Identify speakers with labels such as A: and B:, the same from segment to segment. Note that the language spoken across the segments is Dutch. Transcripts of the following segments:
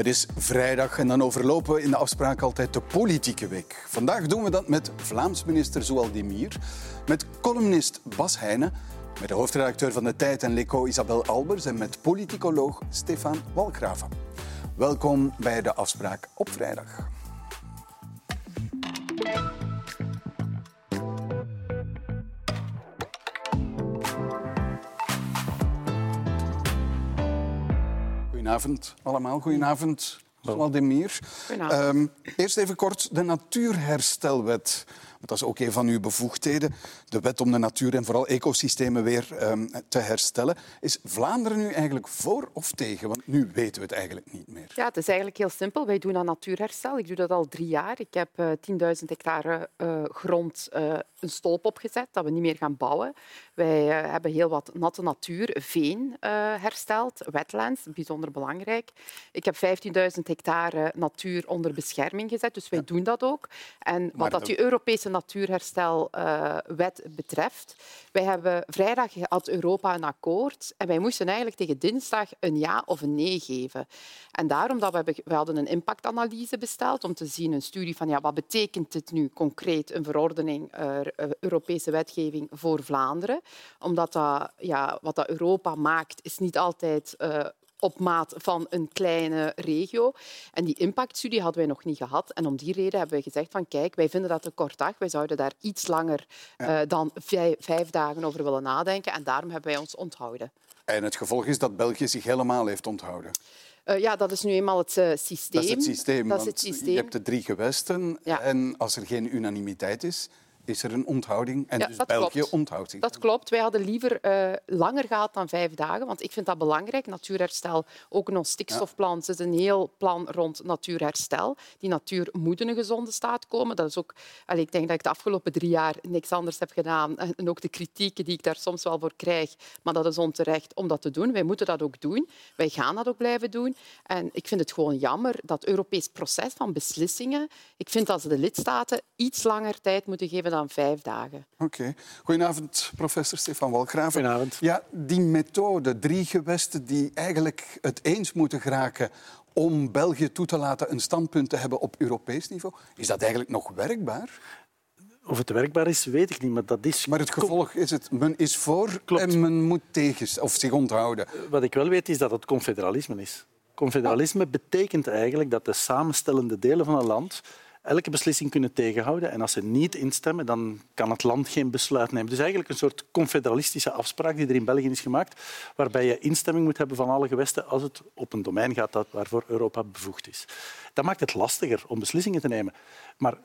A: Het is vrijdag en dan overlopen we in de afspraak altijd de politieke week. Vandaag doen we dat met Vlaams minister Zoualdemir, met columnist Bas Heijnen, met de hoofdredacteur van De Tijd en Leco Isabel Albers en met politicoloog Stefan Walgraven. Welkom bij de afspraak op vrijdag. Goedenavond allemaal. Goedenavond, Vladimir. Um, eerst even kort de Natuurherstelwet. Want dat is ook een van uw bevoegdheden. De wet om de natuur en vooral ecosystemen weer um, te herstellen. Is Vlaanderen nu eigenlijk voor of tegen? Want nu weten we het eigenlijk niet meer.
B: Ja, het is eigenlijk heel simpel. Wij doen aan natuurherstel. Ik doe dat al drie jaar. Ik heb uh, eh, 10.000 hectare uh, grond uh, een stolp opgezet, dat we niet meer gaan bouwen. Wij hebben heel wat natte natuur, veen hersteld, wetlands, bijzonder belangrijk. Ik heb 15.000 hectare natuur onder bescherming gezet, dus wij ja. doen dat ook. En wat dat die Europese natuurherstelwet betreft, wij hebben vrijdag had Europa een akkoord en wij moesten eigenlijk tegen dinsdag een ja of een nee geven. En daarom dat we, we hadden een impactanalyse besteld om te zien, een studie van ja, wat betekent dit nu concreet, een verordening, uh, Europese wetgeving voor Vlaanderen. Omdat dat, ja, wat dat Europa maakt, is niet altijd op maat van een kleine regio. En die impactstudie hadden wij nog niet gehad. En om die reden hebben we gezegd van kijk, wij vinden dat te kort dag. Wij zouden daar iets langer ja. uh, dan vijf, vijf dagen over willen nadenken. En daarom hebben wij ons onthouden.
A: En het gevolg is dat België zich helemaal heeft onthouden.
B: Uh, ja, dat is nu eenmaal het uh, systeem.
A: Dat is het systeem. Dat is het systeem. Je hebt de drie gewesten ja. en als er geen unanimiteit is, is er een onthouding en ja, dus België
B: klopt.
A: onthoudt zich.
B: Dat klopt. Wij hadden liever uh, langer gehad dan vijf dagen, want ik vind dat belangrijk. Natuurherstel, ook in ons stikstofplan, ja. zit een heel plan rond natuurherstel. Die natuur moet in een gezonde staat komen. Dat is ook, allee, ik denk dat ik de afgelopen drie jaar niks anders heb gedaan. En ook de kritieken die ik daar soms wel voor krijg, maar dat is onterecht om dat te doen. Wij moeten dat ook doen. Wij gaan dat ook blijven doen. En ik vind het gewoon jammer dat Europees proces van beslissingen, ik vind dat ze de lidstaten iets langer tijd moeten geven dan dan vijf dagen.
A: Oké. Okay. Goedenavond, professor Stefan Walgraven.
C: Goedenavond.
A: Ja, die methode, drie gewesten die eigenlijk het eens moeten geraken om België toe te laten een standpunt te hebben op Europees niveau, is dat eigenlijk nog werkbaar?
C: Of het werkbaar is, weet ik niet, maar dat is...
A: Maar het gevolg is het, men is voor Klopt. en men moet tegen of zich onthouden.
C: Wat ik wel weet, is dat het confederalisme is. Confederalisme betekent eigenlijk dat de samenstellende delen van een land elke beslissing kunnen tegenhouden. En als ze niet instemmen, dan kan het land geen besluit nemen. Dus eigenlijk een soort confederalistische afspraak die er in België is gemaakt, waarbij je instemming moet hebben van alle gewesten als het op een domein gaat dat waarvoor Europa bevoegd is. Dat maakt het lastiger om beslissingen te nemen. Maar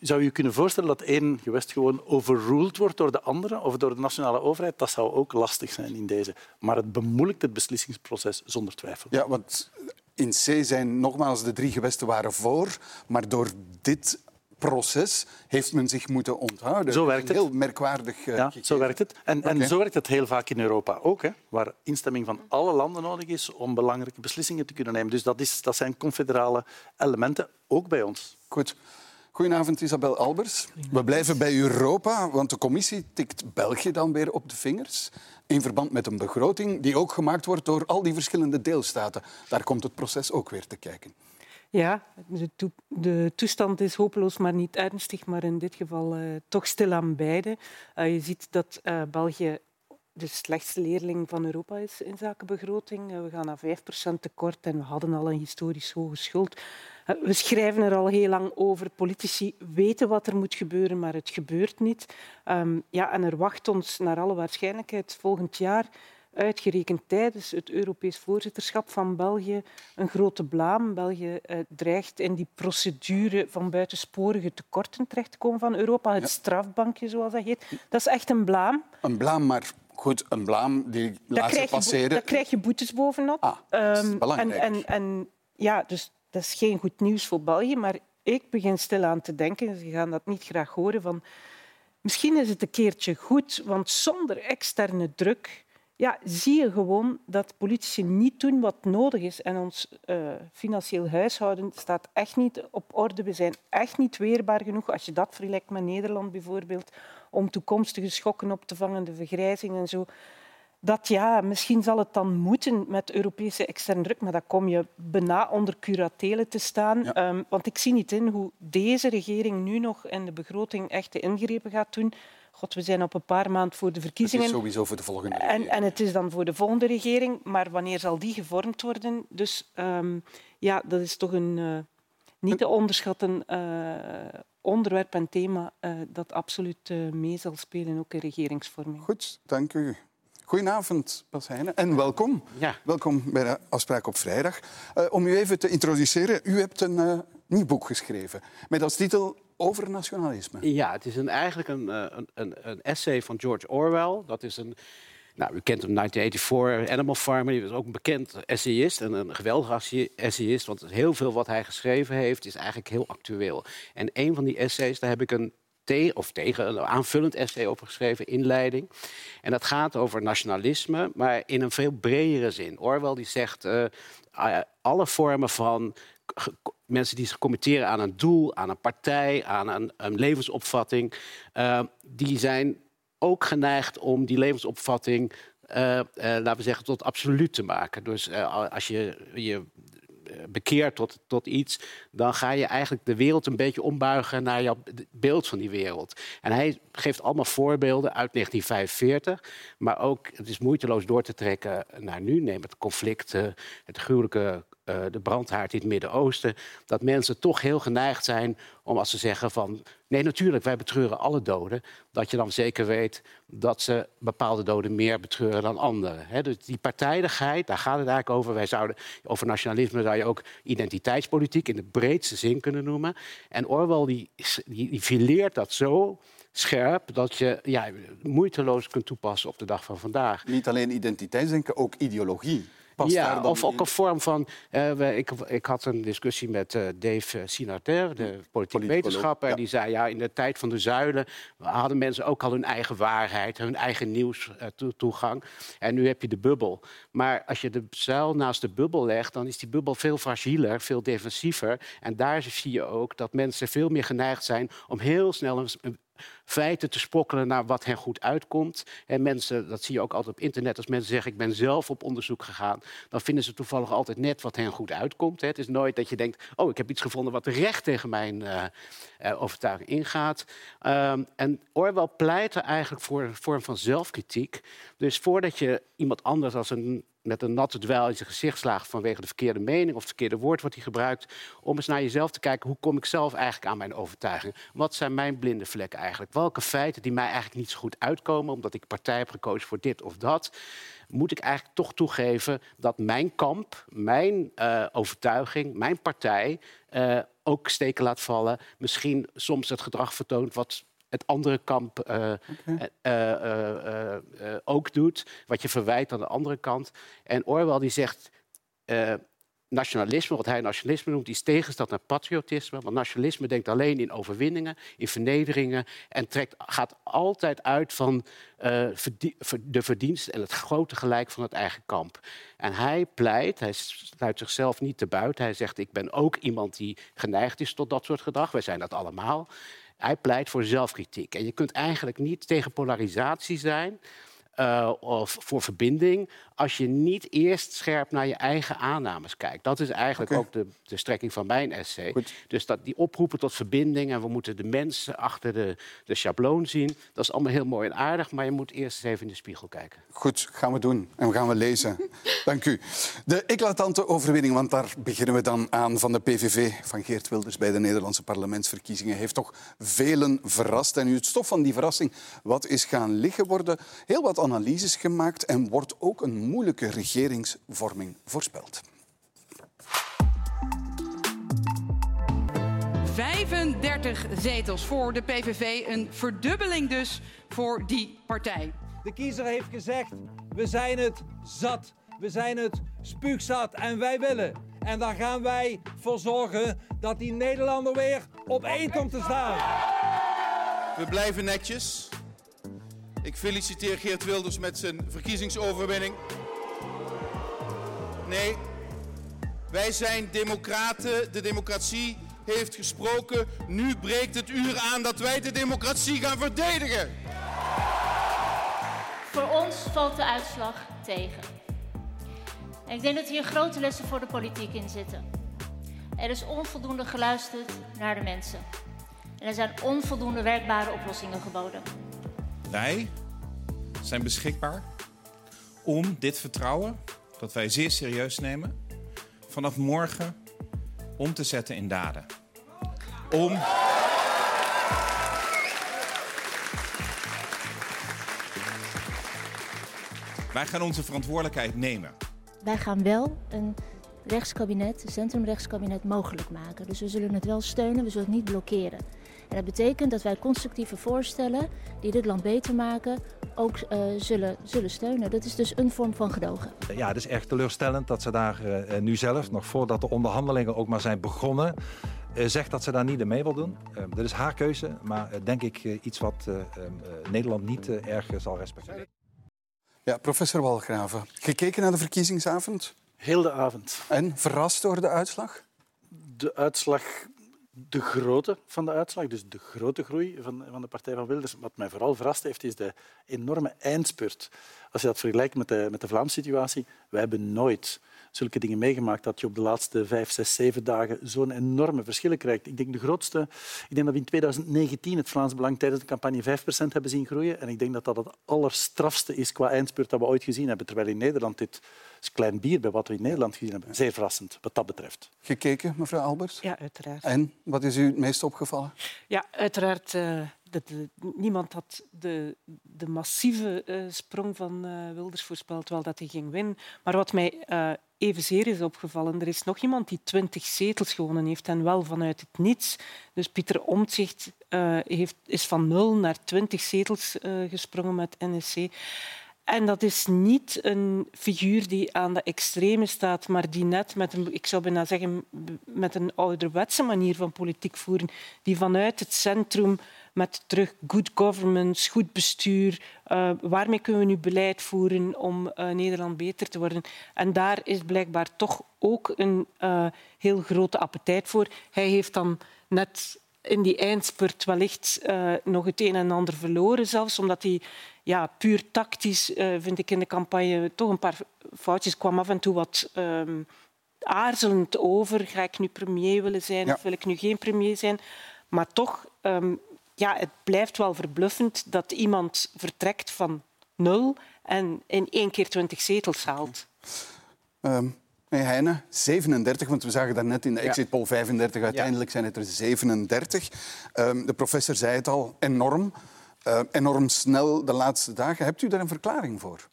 C: zou je kunnen voorstellen dat één gewest gewoon overruled wordt door de andere of door de nationale overheid? Dat zou ook lastig zijn in deze. Maar het bemoeilijkt het beslissingsproces zonder twijfel.
A: Ja, want in C zijn nogmaals de drie gewesten waren voor, maar door dit proces heeft men zich moeten onthouden.
C: Zo werkt
A: het. Heel merkwaardig.
C: Uh, ja, zo werkt het. En, okay. en, zo werkt het heel vaak in Europa ook, hè, waar instemming van alle landen nodig is om belangrijke beslissingen te kunnen nemen. Dus dat, is, dat zijn confederale elementen, ook bij ons.
A: Goed. Goedenavond, Isabel Albers. We blijven bij Europa, want de commissie tikt België dan weer op de vingers in verband met een begroting die ook gemaakt wordt door al die verschillende deelstaten. Daar komt het proces ook weer te kijken.
D: Ja, de, to de toestand is hopeloos, maar niet ernstig, maar in dit geval uh, toch stil aan beide. Uh, je ziet dat uh, België de slechtste leerling van Europa is in zaken begroting. We gaan naar 5% tekort en we hadden al een historisch hoge schuld. We schrijven er al heel lang over. Politici weten wat er moet gebeuren, maar het gebeurt niet. Um, ja, en er wacht ons naar alle waarschijnlijkheid volgend jaar uitgerekend tijdens het Europees voorzitterschap van België een grote blaam. België uh, dreigt in die procedure van buitensporige tekorten terecht te komen van Europa. Het ja. strafbankje, zoals dat heet. Dat is echt een blaam.
A: Een blaam, maar goed, een blaam die laat
D: je
A: passeren.
D: Daar krijg je boetes bovenop.
A: Ah, dat is belangrijk.
D: En, en, en ja, dus dat is geen goed nieuws voor België, maar ik begin stilaan te denken, ze gaan dat niet graag horen, van misschien is het een keertje goed, want zonder externe druk ja, zie je gewoon dat politici niet doen wat nodig is. En ons uh, financieel huishouden staat echt niet op orde. We zijn echt niet weerbaar genoeg, als je dat vergelijkt met Nederland bijvoorbeeld, om toekomstige schokken op te vangen, de vergrijzing en zo. dat ja, misschien zal het dan moeten met Europese externe druk, maar dan kom je bijna onder curatelen te staan. Ehm, want ik zie niet in hoe deze regering nu nog in de begroting echte ingrepen gaat doen. God, we zijn op een paar maanden voor de verkiezingen.
A: Het is sowieso voor de volgende
D: regering. En, en het is dan voor de volgende regering. Maar wanneer zal die gevormd worden? Dus um, ja, dat is toch een uh, niet te onderschatten uh, onderwerp en thema uh, dat absoluut mee zal spelen, ook in regeringsvorming.
A: Goed, dank u. Goedenavond, Bas Heijnen, en welkom. Ja. Welkom bij de afspraak op vrijdag. Uh, om u even te introduceren, u hebt een uh, nieuw boek geschreven met als titel Over nationalisme.
E: Ja, het is een, eigenlijk een, een, een, een essay van George Orwell. Dat is een nou, u kent hem 1984, Animal Farmer. Die was ook een bekend essayist en een geweldige essayist. Want heel veel wat hij geschreven heeft is eigenlijk heel actueel. En een van die essays, daar heb ik een of tegen een aanvullend essay over geschreven, inleiding. En dat gaat over nationalisme, maar in een veel bredere zin. Orwell die zegt uh, alle vormen van mensen die zich committeren aan een doel, aan een partij, aan een, een levensopvatting, uh, die zijn ook geneigd om die levensopvatting, uh, laten we zeggen, tot absoluut te maken. Dus als je je eh, bekeert tot, tot iets, dan ga je eigenlijk de wereld een beetje ombuigen naar jouw beeld van die wereld. En hij geeft allemaal voorbeelden uit 1945, maar ook, het is moeiteloos door te trekken naar nu. Neem het conflict, het gruwelijke uh, de brandhaard in het Midden-Oosten, dat mensen toch heel geneigd zijn om als ze zeggen van nee, natuurlijk, wij betreuren alle doden, dat je dan zeker weet dat ze bepaalde doden meer betreuren dan anderen. dus die partijdigheid, daar gaat het eigenlijk over. Wij zouden over nationalisme zou je ook identiteitspolitiek in de breedste zin kunnen noemen. En Orwell die, die, die fileert dat zo scherp dat je ja, moeiteloos kunt toepassen op de dag van vandaag.
A: Niet alleen identiteitsdenken, ook ideologie
E: ja, of ook een vorm van. Uh, ik, ik had een discussie met uh, Dave Sinater, de politiek wetenschapper. En die zei: ja, in de tijd van de zuilen hadden mensen ook al hun eigen waarheid, hun eigen nieuwstoegang. Uh, en nu heb je de bubbel. Maar als je de zuil naast de bubbel legt, dan is die bubbel veel fragieler, veel defensiever. En daar zie je ook dat mensen veel meer geneigd zijn om heel snel een, feiten te sprokkelen naar wat hen goed uitkomt. En mensen, dat zie je ook altijd op internet, als mensen zeggen ik ben zelf op onderzoek gegaan, dan vinden ze toevallig altijd net wat hen goed uitkomt. Het is nooit dat je denkt, oh ik heb iets gevonden wat recht tegen mijn uh, uh, overtuiging ingaat. Um, en Orwell pleit er eigenlijk voor een vorm van zelfkritiek. Dus voordat je iemand anders als een met een natte dweil in zijn gezicht slaagt vanwege de verkeerde mening of het verkeerde woord wat hij gebruikt, om eens naar jezelf te kijken, hoe kom ik zelf eigenlijk aan mijn overtuiging? Wat zijn mijn blinde vlekken eigenlijk? Welke feiten die mij eigenlijk niet zo goed uitkomen, omdat ik partij heb gekozen voor dit of dat, moet ik eigenlijk toch toegeven dat mijn kamp, mijn uh, overtuiging, mijn partij uh, ook steken laat vallen. Misschien soms het gedrag vertoont wat het andere kamp uh, uh, ook doet. Wat je verwijt aan de andere kant. En Orwell die zegt nationalisme, wat hij nationalisme noemt, is tegenstand naar patriotisme. Want nationalisme denkt alleen in overwinningen, in vernederingen en trekt, gaat altijd uit van uh, de verdienst en het grote gelijk van het eigen kamp. En hij pleit, hij sluit zichzelf niet te buiten. Hij zegt: Ik ben ook iemand die geneigd is tot dat soort gedrag. Wij zijn dat allemaal. Hij pleit voor zelfkritiek. En je kunt eigenlijk niet tegen polarisatie zijn. Uh, of voor verbinding, als je niet eerst scherp naar je eigen aannames kijkt. Dat is eigenlijk ook de, de, strekking van mijn essay. Dus dat die oproepen tot verbinding en we moeten de mensen achter de, de schabloon zien, dat is allemaal heel mooi en aardig, maar je moet eerst eens even in de spiegel kijken.
A: Goed, gaan we doen en we gaan we lezen. Dank u. De eclatante overwinning, want daar beginnen we dan aan van de PVV van Geert Wilders bij de Nederlandse parlementsverkiezingen, heeft toch velen verrast. En nu het stof van die verrassing wat is gaan liggen, worden heel wat analyses gemaakt en wordt ook een moeilijke regeringsvorming voorspeld.
F: 35 zetels voor de PVV, een verdubbeling dus voor die partij.
G: De kiezer heeft gezegd, we zijn het zat, we zijn het spuugzat en wij willen. En daar gaan wij voor zorgen dat die Nederlander weer op één komt te staan.
H: We blijven netjes. Ik feliciteer Geert Wilders met zijn verkiezingsoverwinning. Nee, wij zijn democraten. De democratie heeft gesproken. Nu breekt het uur aan dat wij de democratie gaan verdedigen.
I: Voor ons valt de uitslag tegen. En ik denk dat hier grote lessen voor de politiek in zitten. Er is onvoldoende geluisterd naar de mensen. En er zijn onvoldoende werkbare oplossingen geboden.
J: Wij zijn beschikbaar om dit vertrouwen, dat wij zeer serieus nemen, vanaf morgen om te zetten in daden. Om. Wij gaan onze verantwoordelijkheid nemen.
I: Wij gaan wel een rechtskabinet, een centrumrechtskabinet, mogelijk maken. Dus we zullen het wel steunen, we zullen het niet blokkeren. En dat betekent dat wij constructieve voorstellen die dit land beter maken ook uh, zullen, zullen steunen. Dat is dus een vorm van gedogen.
K: Ja, het is echt teleurstellend dat ze daar uh, nu zelf, nog voordat de onderhandelingen ook maar zijn begonnen, uh, zegt dat ze daar niet mee wil doen. dat is haar keuze, maar denk ik iets wat Nederland niet erg zal respecteren.
A: Ja, professor Walgraven. Gekeken naar de verkiezingsavond?
C: Heel de avond.
A: En verrast door de uitslag?
C: De uitslag de grootte van de uitslag, dus de grote groei van, van de Partij van Wilders. Wat mij vooral verrast heeft, is de enorme eindspurt. Als je dat vergelijkt met de, met de Vlaamse situatie, wij hebben nooit zulke dingen meegemaakt dat je op de laatste vijf, zes, zeven dagen zo'n enorme verschillen krijgt. Ik denk de grootste, ik denk dat we in 2019 het Vlaams Belang tijdens de campagne 5% hebben zien groeien. En ik denk dat dat het allerstrafste is qua eindspurt dat we ooit gezien hebben. Terwijl in Nederland dit is klein bier bij wat we in Nederland gezien hebben. Zeer verrassend wat dat betreft.
A: Gekeken, mevrouw Albers?
D: Ja, uiteraard.
A: En wat is u het meest opgevallen?
D: Ja, uiteraard. Uh, dat, niemand had de, de massieve uh, sprong van uh, Wilders voorspeld, wel dat hij ging winnen. Maar wat mij evenzeer is opgevallen, er is nog iemand die twintig zetels gewonnen heeft en wel vanuit het niets. Dus Pieter Omtzigt heeft, is van nul naar twintig zetels gesprongen met NSC. En dat is niet een figuur die aan de extreme staat, maar die net met een, ik zou bijna zeggen, met een ouderwetse manier van politiek voeren, die vanuit het centrum met terug good governance, goed bestuur, uh, waarmee kunnen we nu beleid voeren om uh, Nederland beter te worden. En daar is blijkbaar toch ook een uh, heel grote appetijt voor. Hij heeft dan net in die eindspurt wellicht nog het een en ander verloren, zelfs omdat hij ja, puur tactisch, uh, vind ik in de campagne, toch een paar foutjes kwam af en toe wat um, aarzelend over. Ga ik nu premier willen zijn ja. of wil ik nu geen premier zijn? Maar toch, um, ja, het blijft wel verbluffend dat iemand vertrekt van nul en in één keer twintig zetels haalt.
A: Um. Nee, Heine, 37, want we zagen daarnet in de exit poll 35, uiteindelijk zijn het er 37. Um, de professor zei het al, enorm, uh, enorm snel de laatste dagen. Hebt u daar een verklaring voor?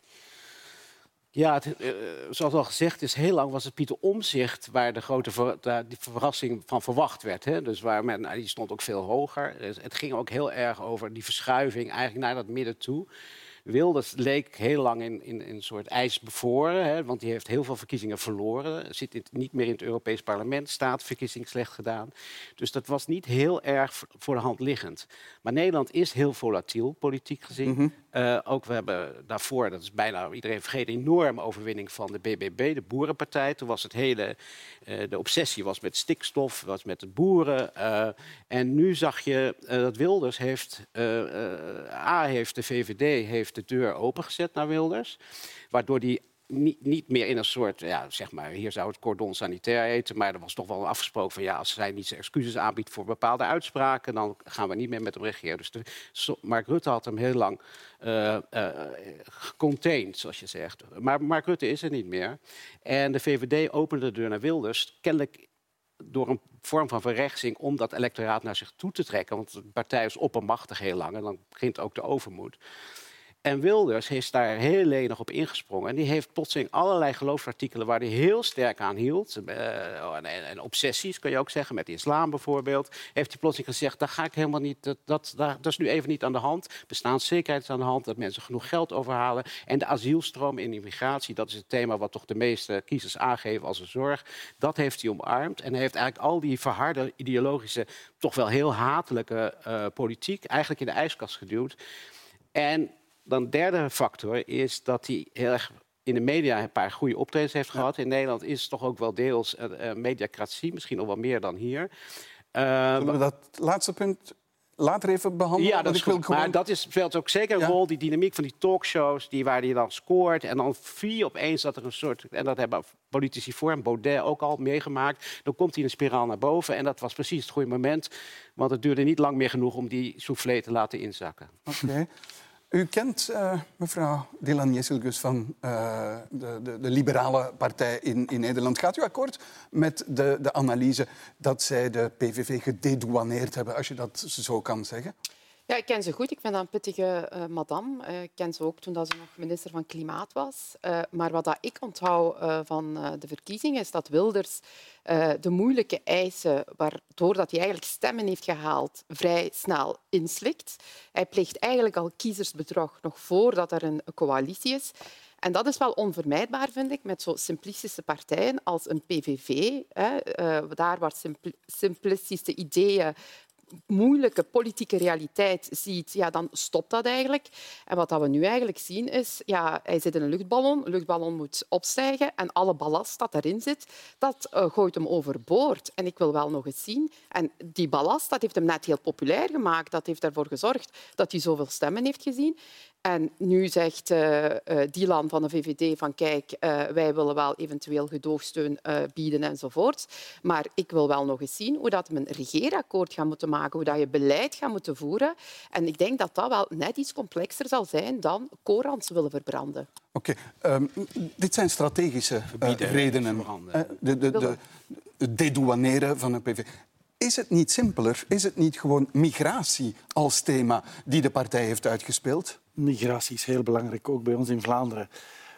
E: Ja, uh, zoals al gezegd is, heel lang was het Pieter Omzicht waar de grote die verrassing van verwacht werd. Hè? Dus waar men, die stond ook veel hoger. Dus het ging ook heel erg over die verschuiving eigenlijk naar dat midden toe. Wilders leek heel lang in, in, een soort ijs bevroren, hè, want die heeft heel veel verkiezingen verloren. Zit niet meer in het Europees Parlement, staatsverkiezing slecht gedaan. Dus dat was niet heel erg voor de hand liggend. Maar Nederland is heel volatiel, politiek gezien. -hmm. Uh, ook we hebben daarvoor, dat is bijna iedereen vergeten, enorme overwinning van de BBB, de Boerenpartij. Toen was het hele, uh, de obsessie was met stikstof, was met de boeren. Uh, en nu zag je dat Wilders heeft, A heeft de VVD heeft de deur opengezet naar Wilders. Waardoor die niet, meer in een soort, ja, zeg maar, hier zou het cordon sanitair eten, maar er was toch wel afgesproken van ja, als zij niet excuses aanbiedt voor bepaalde uitspraken, dan gaan we niet meer met hem regeren. Dus Mark Rutte had hem heel lang uh, zoals je zegt. Maar Mark Rutte is er niet meer. En de VVD opende de deur naar Wilders, kennelijk door een vorm van verrechtsing om dat electoraat naar zich toe te trekken. Want de partij is oppermachtig heel lang en dan begint ook de overmoed. En Wilders is daar heel lenig op ingesprongen. En die heeft plotseling allerlei geloofsartikelen waar hij heel sterk aan hield. Uh, en, en, obsessies, kun je ook zeggen, met de islam bijvoorbeeld. Heeft hij plotseling gezegd, daar ga ik helemaal niet, dat, dat, dat is nu even niet aan de hand. Bestaanszekerheid is aan de hand, dat mensen genoeg geld overhalen. En de asielstroom en immigratie, dat is het thema wat toch de meeste kiezers aangeven als een zorg. Dat heeft hij omarmd. En hij heeft eigenlijk al die verharde ideologische, toch wel heel hatelijke uh, politiek eigenlijk in de ijskast geduwd. En dan derde factor is dat hij heel erg in de media een paar goede optredens heeft gehad. In Nederland is het toch ook wel deels uh, mediacratie, misschien nog wel meer dan hier.
A: Uh, we dat laatste punt later even behandelen.
E: Ja, dat is goed. Maar dat is, speelt ook zeker een rol, die dynamiek van die talkshows... Die, waar hij dan scoort en dan vier opeens dat er een soort... en dat hebben politici voor en Baudet ook al meegemaakt. Dan komt hij in een spiraal naar boven en dat was precies het goede moment. Want het duurde niet lang meer genoeg om die soufflé te laten inzakken.
A: Oké. U kent uh, mevrouw Dylan Jesselgus van uh, de, de, de, liberale partij in, in, Nederland. Gaat u akkoord met de, de analyse dat zij de PVV gededouaneerd hebben, als je dat zo kan zeggen?
B: Ja, ik ken ze goed. Ik dat een pittige uh, madame. Uh, ik ken ze ook toen dat ze nog minister van Klimaat was. Uh, maar wat dat ik onthoud van de verkiezingen is dat Wilders de moeilijke eisen, waardoor dat hij eigenlijk stemmen heeft gehaald, vrij snel inslikt. Hij pleegt eigenlijk al kiezersbedrog nog voordat er een coalitie is. En dat is wel onvermijdbaar, vind ik, met zo simplistische partijen als een PVV. Hè, daar waar simplistische ideeën moeilijke politieke realiteit ziet, ja, dan stopt dat eigenlijk. En wat we nu eigenlijk zien is, ja, hij zit in een luchtballon, de luchtballon moet opstijgen en alle ballast dat erin zit, dat uh, gooit hem overboord. En ik wil wel nog eens zien. En die ballast dat heeft hem net heel populair gemaakt. Dat heeft ervoor gezorgd dat hij zoveel stemmen heeft gezien. En nu zegt uh, uh, Dylan van de VVD van kijk, uh, wij willen wel eventueel gedoogsteun bieden enzovoort. Maar ik wil wel nog eens zien hoe dat we een regeerakkoord gaan moeten maken, hoe dat je beleid gaat moeten voeren. En ik denk dat dat wel net iets complexer zal zijn dan Korans willen verbranden.
A: Oké, okay. um, dit zijn strategische redenen. de, de, de, het dedouaneren van een PV. Is het niet simpeler? Is het niet gewoon migratie als thema die de partij heeft uitgespeeld?
C: Migratie is heel belangrijk, ook bij ons in Vlaanderen.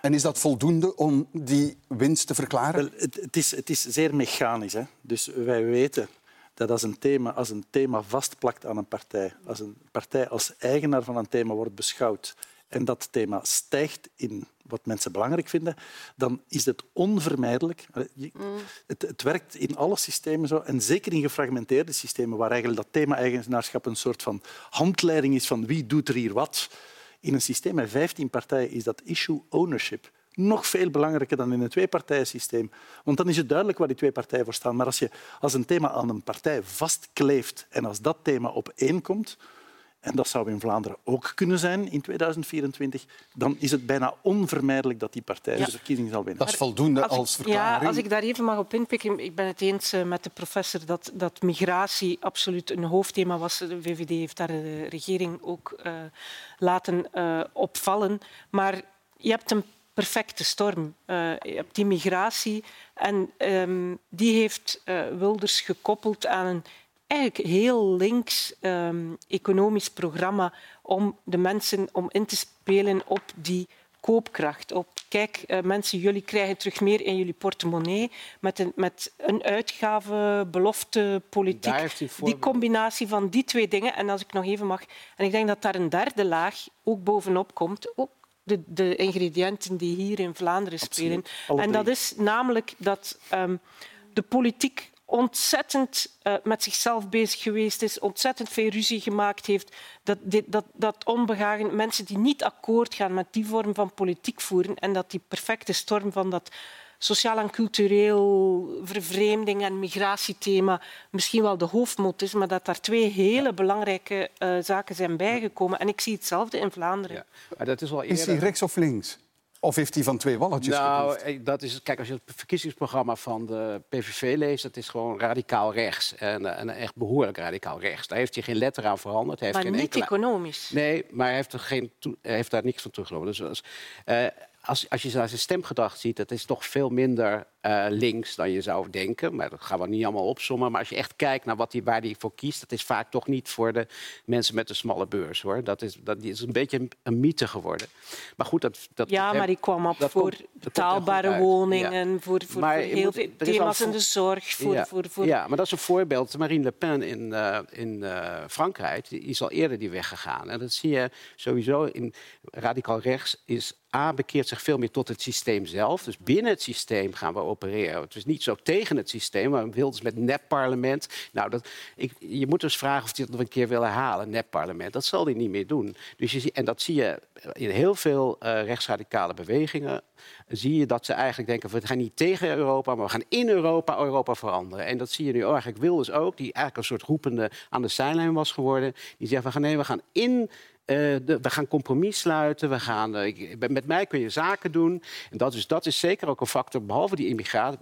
A: En is dat voldoende om die winst te verklaren?
C: Wel, het, het, is, het is zeer mechanisch. Hè? Dus wij weten dat als een, thema, als een thema vastplakt aan een partij, als een partij als eigenaar van een thema wordt beschouwd en dat thema stijgt in wat mensen belangrijk vinden, dan is het onvermijdelijk. Mm. Het, het, werkt in alle systemen zo, en zeker in gefragmenteerde systemen, waar eigenlijk dat thema-eigenaarschap een soort van handleiding is van wie doet er hier wat. In een systeem met 15 partijen is dat issue ownership nog veel belangrijker dan in een tweepartijensysteem. Want dan is het duidelijk waar die twee partijen voor staan. Maar als je als een thema aan een partij vastkleeft en als dat thema op één komt, en dat zou in Vlaanderen ook kunnen zijn in 2024, dan is het bijna onvermijdelijk dat die partij de verkiezing zal winnen.
A: Dat is voldoende als, als verklaring.
D: Ja, als ik daar even mag op inpikken, ik ben het eens eh, met de professor dat, dat migratie absoluut een hoofdthema was. De VVD heeft daar de regering ook uh, laten uh, opvallen. Maar je hebt een perfecte storm. Uh, je hebt die migratie en um, die heeft Wilders gekoppeld aan een eigenlijk heel links um, economisch programma om de mensen om in te spelen op die koopkracht. Op, kijk, uh, mensen, jullie krijgen terug meer in jullie portemonnee met een, met een uitgave, belofte, politiek. Die combinatie van die twee dingen. En als ik nog even mag... En ik denk dat daar een derde laag ook bovenop komt. Ook de, de ingrediënten die hier in Vlaanderen spelen. En dat is namelijk dat um, de politiek ontzettend uh, met zichzelf bezig geweest is, ontzettend veel ruzie gemaakt heeft, dat, dit, dat, dat onbehagen, mensen die niet akkoord gaan met die vorm van politiek voeren en dat die perfecte storm van dat sociaal en cultureel vervreemding en migratiethema misschien wel de hoofdmoot is, maar dat daar twee hele belangrijke uh, zaken zijn bijgekomen. En ik zie hetzelfde in Vlaanderen. Ja.
A: Maar dat is, wel eerder... is hij rechts of links? Of heeft hij van twee walletjes
E: Nou, eh, dat is, kijk, als je het verkiezingsprogramma van de PVV leest, dat is gewoon radicaal rechts. En, eh, en echt behoorlijk radicaal rechts. Daar heeft hij geen letter aan veranderd. Hij heeft
D: maar
E: geen
D: niet economisch.
E: Nee, maar hij heeft, er geen heeft daar niks van teruggenomen. Dus, uh, als, als je zijn stemgedrag ziet, dat is toch veel minder uh, links dan je zou denken. Maar dat gaan we niet allemaal opzommen. Maar als je echt kijkt naar wat die, waar hij voor kiest, dat is vaak toch niet voor de mensen met de smalle beurs. Hoor. Dat, is, dat is een beetje een, een mythe geworden. Maar goed, dat, dat,
D: ja, maar die kwam op voor betaalbare woningen, voor, voor, voor heel veel thema's in de zorg. Voor,
E: ja,
D: voor, voor...
E: ja, maar dat is een voorbeeld. Marine Le Pen in, uh, in uh, Frankrijk die is al eerder die weg gegaan. En dat zie je sowieso in radicaal rechts is A bekeert zich veel meer tot het systeem zelf. Dus binnen het systeem gaan we op opereren. Het is niet zo tegen het systeem, maar Wilders met nep-parlement. Nou, dat, ik, je moet dus vragen of hij het nog een keer wil herhalen, nep-parlement. Dat zal hij niet meer doen. Dus je, en dat zie je in heel veel uh, rechtsradicale bewegingen. Zie je dat ze eigenlijk denken: we gaan niet tegen Europa, maar we gaan in Europa Europa veranderen. En dat zie je nu eigenlijk Wilders ook, die eigenlijk een soort roepende aan de zijlijn was geworden. Die zegt: we gaan, nee, we gaan in de, we gaan compromis sluiten. We gaan, uh, met mij kun je zaken doen. En dat is, dat is zeker ook een factor, behalve die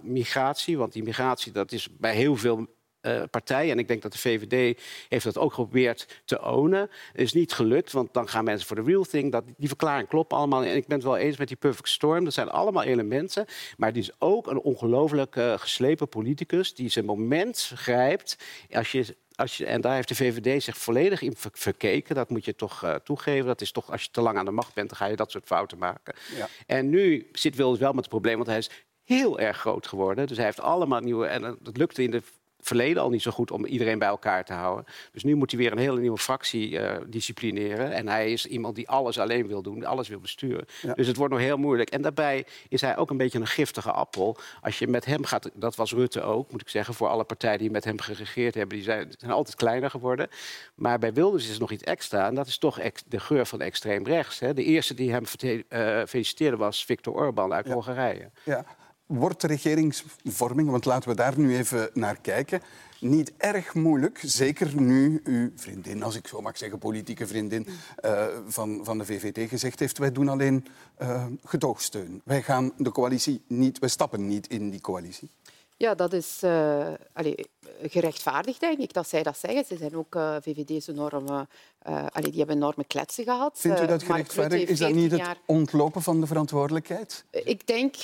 E: immigratie. Want die dat is bij heel veel uh, partijen. En ik denk dat de VVD heeft dat ook geprobeerd te ownen. Is niet gelukt, want dan gaan mensen voor de real thing. Dat, die verklaring klopt allemaal. En ik ben het wel eens met die perfect storm. Dat zijn allemaal elementen. Maar het is ook een ongelooflijk geslepen politicus... die zijn moment grijpt als je als je, en daar heeft de VVD zich volledig in verkeken. Dat moet je toch uh, toegeven. Dat is toch, als je te lang aan de macht bent, dan ga je dat soort fouten maken. Ja. En nu zit Wilders wel met het probleem, want hij is heel erg groot geworden. Dus hij heeft allemaal nieuwe. En dat lukte in de verleden al niet zo goed om iedereen bij elkaar te houden. Dus nu moet hij weer een hele nieuwe fractie uh, disciplineren. En hij is iemand die alles alleen wil doen, alles wil besturen. Dus het wordt nog heel moeilijk. En daarbij is hij ook een beetje een giftige appel. Als je met hem gaat, dat was Rutte ook, moet ik zeggen, voor alle partijen die met hem geregeerd hebben, die zijn, zijn altijd kleiner geworden. Maar bij Wilders is er nog iets extra. En dat is toch de geur van extreem rechts. Hè. De eerste die hem uh, feliciteerde was Viktor Orban uit Hongarije.
A: Ja wordt de regeringsvorming, want laten we daar nu even naar kijken, niet erg moeilijk, zeker nu uw vriendin, als ik zo mag zeggen, politieke vriendin uh, van, van de VVD gezegd heeft, wij doen alleen uh, gedoogsteun. Wij gaan de coalitie niet, wij stappen niet in die coalitie.
B: Ja, dat is uh, allez, gerechtvaardigd, denk ik, dat zij dat zeggen. Ze zijn ook uh, VVD's enorme uh, allee, die hebben enorme kletsen gehad.
A: Vindt u dat gerechtvaardigd? Is dat niet het jaar... ontlopen van de verantwoordelijkheid?
B: Ik denk,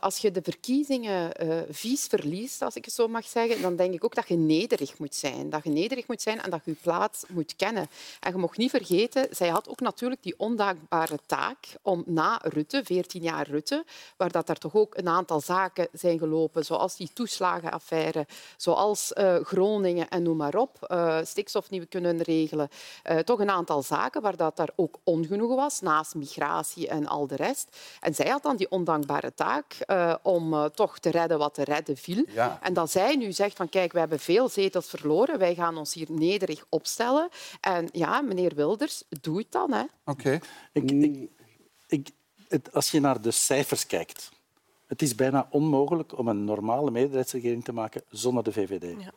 B: als je de verkiezingen vies verliest, als ik het zo mag zeggen, dan denk ik ook dat je nederig moet zijn. Dat je nederig moet zijn en dat je je plaats moet kennen. En je mag niet vergeten, zij had ook natuurlijk die ondankbare taak om na Rutte, 14 jaar Rutte, waar dat er toch ook een aantal zaken zijn gelopen, zoals die toeslagenaffaire, zoals Groningen en noem maar op, stikstof niet kunnen regelen, uh, toch een aantal zaken waar dat daar ook ongenoegen was, naast migratie en al de rest. En zij had dan die ondankbare taak uh, om uh, toch te redden wat te redden viel. Ja. En dat zij nu zegt van kijk, we hebben veel zetels verloren, wij gaan ons hier nederig opstellen. En ja, meneer Wilders, doe het dan. Oké.
C: Okay. Ik, ik, ik, als je naar de cijfers kijkt, het is bijna onmogelijk om een normale meerderheidsregering te maken zonder de VVD. Ja.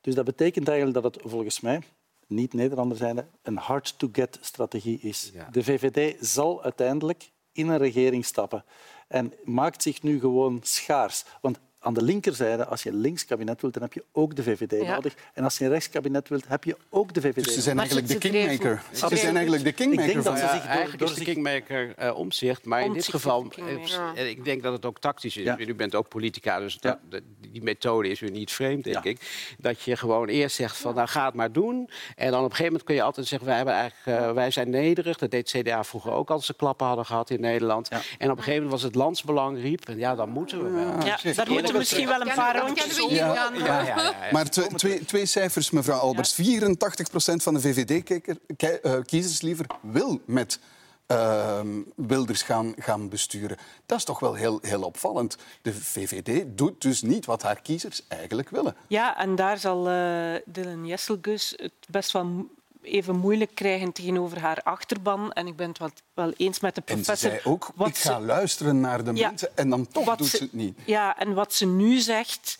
C: Dus dat betekent eigenlijk dat het volgens mij niet-Nederlander zijnde, een hard-to-get-strategie is. De VVD zal uiteindelijk in een regering stappen en maakt zich nu gewoon schaars. Want aan de linkerzijde, als je een links kabinet wilt, dan heb je ook de VVD nodig. En als je een rechtskabinet wilt, heb je ook de VVD
A: dus ze zijn eigenlijk de kingmaker. Ze zijn eigenlijk de kingmaker. Ik denk dat
E: ze zich eigenlijk door is de kingmaker uh, omzicht. Maar in dit geval, uh, ik denk dat het ook tactisch is. U bent ook politica, dus dat, die methode is u niet vreemd, denk ik. Dat je gewoon eerst zegt van, nou ga het maar doen. En dan op een gegeven moment kun je altijd zeggen, wij, hebben eigenlijk, uh, wij zijn nederig. Dat deed CDA vroeger ook als ze klappen hadden gehad in Nederland. En op een gegeven moment was het landsbelang riep. En ja, dan moeten we wel.
D: Ja, dat moeten we misschien wel een paar rondjes doen. Ja, ja,
A: ja, maar twee, twee, cijfers, mevrouw Albers. 84 procent van de VVD-kiezers liever wil met uh, Wilders gaan, gaan besturen. Dat is toch wel heel, heel opvallend. De VVD doet dus niet wat haar kiezers eigenlijk willen.
D: Ja, en daar zal uh, Dylan Jesselgus het best wel even moeilijk krijgen tegenover haar achterban. En ik ben het wat, wel eens met de professor. En
A: ze zei ook, ik ga luisteren naar de mensen en dan toch doet ze het niet.
D: Ja, en wat ze nu zegt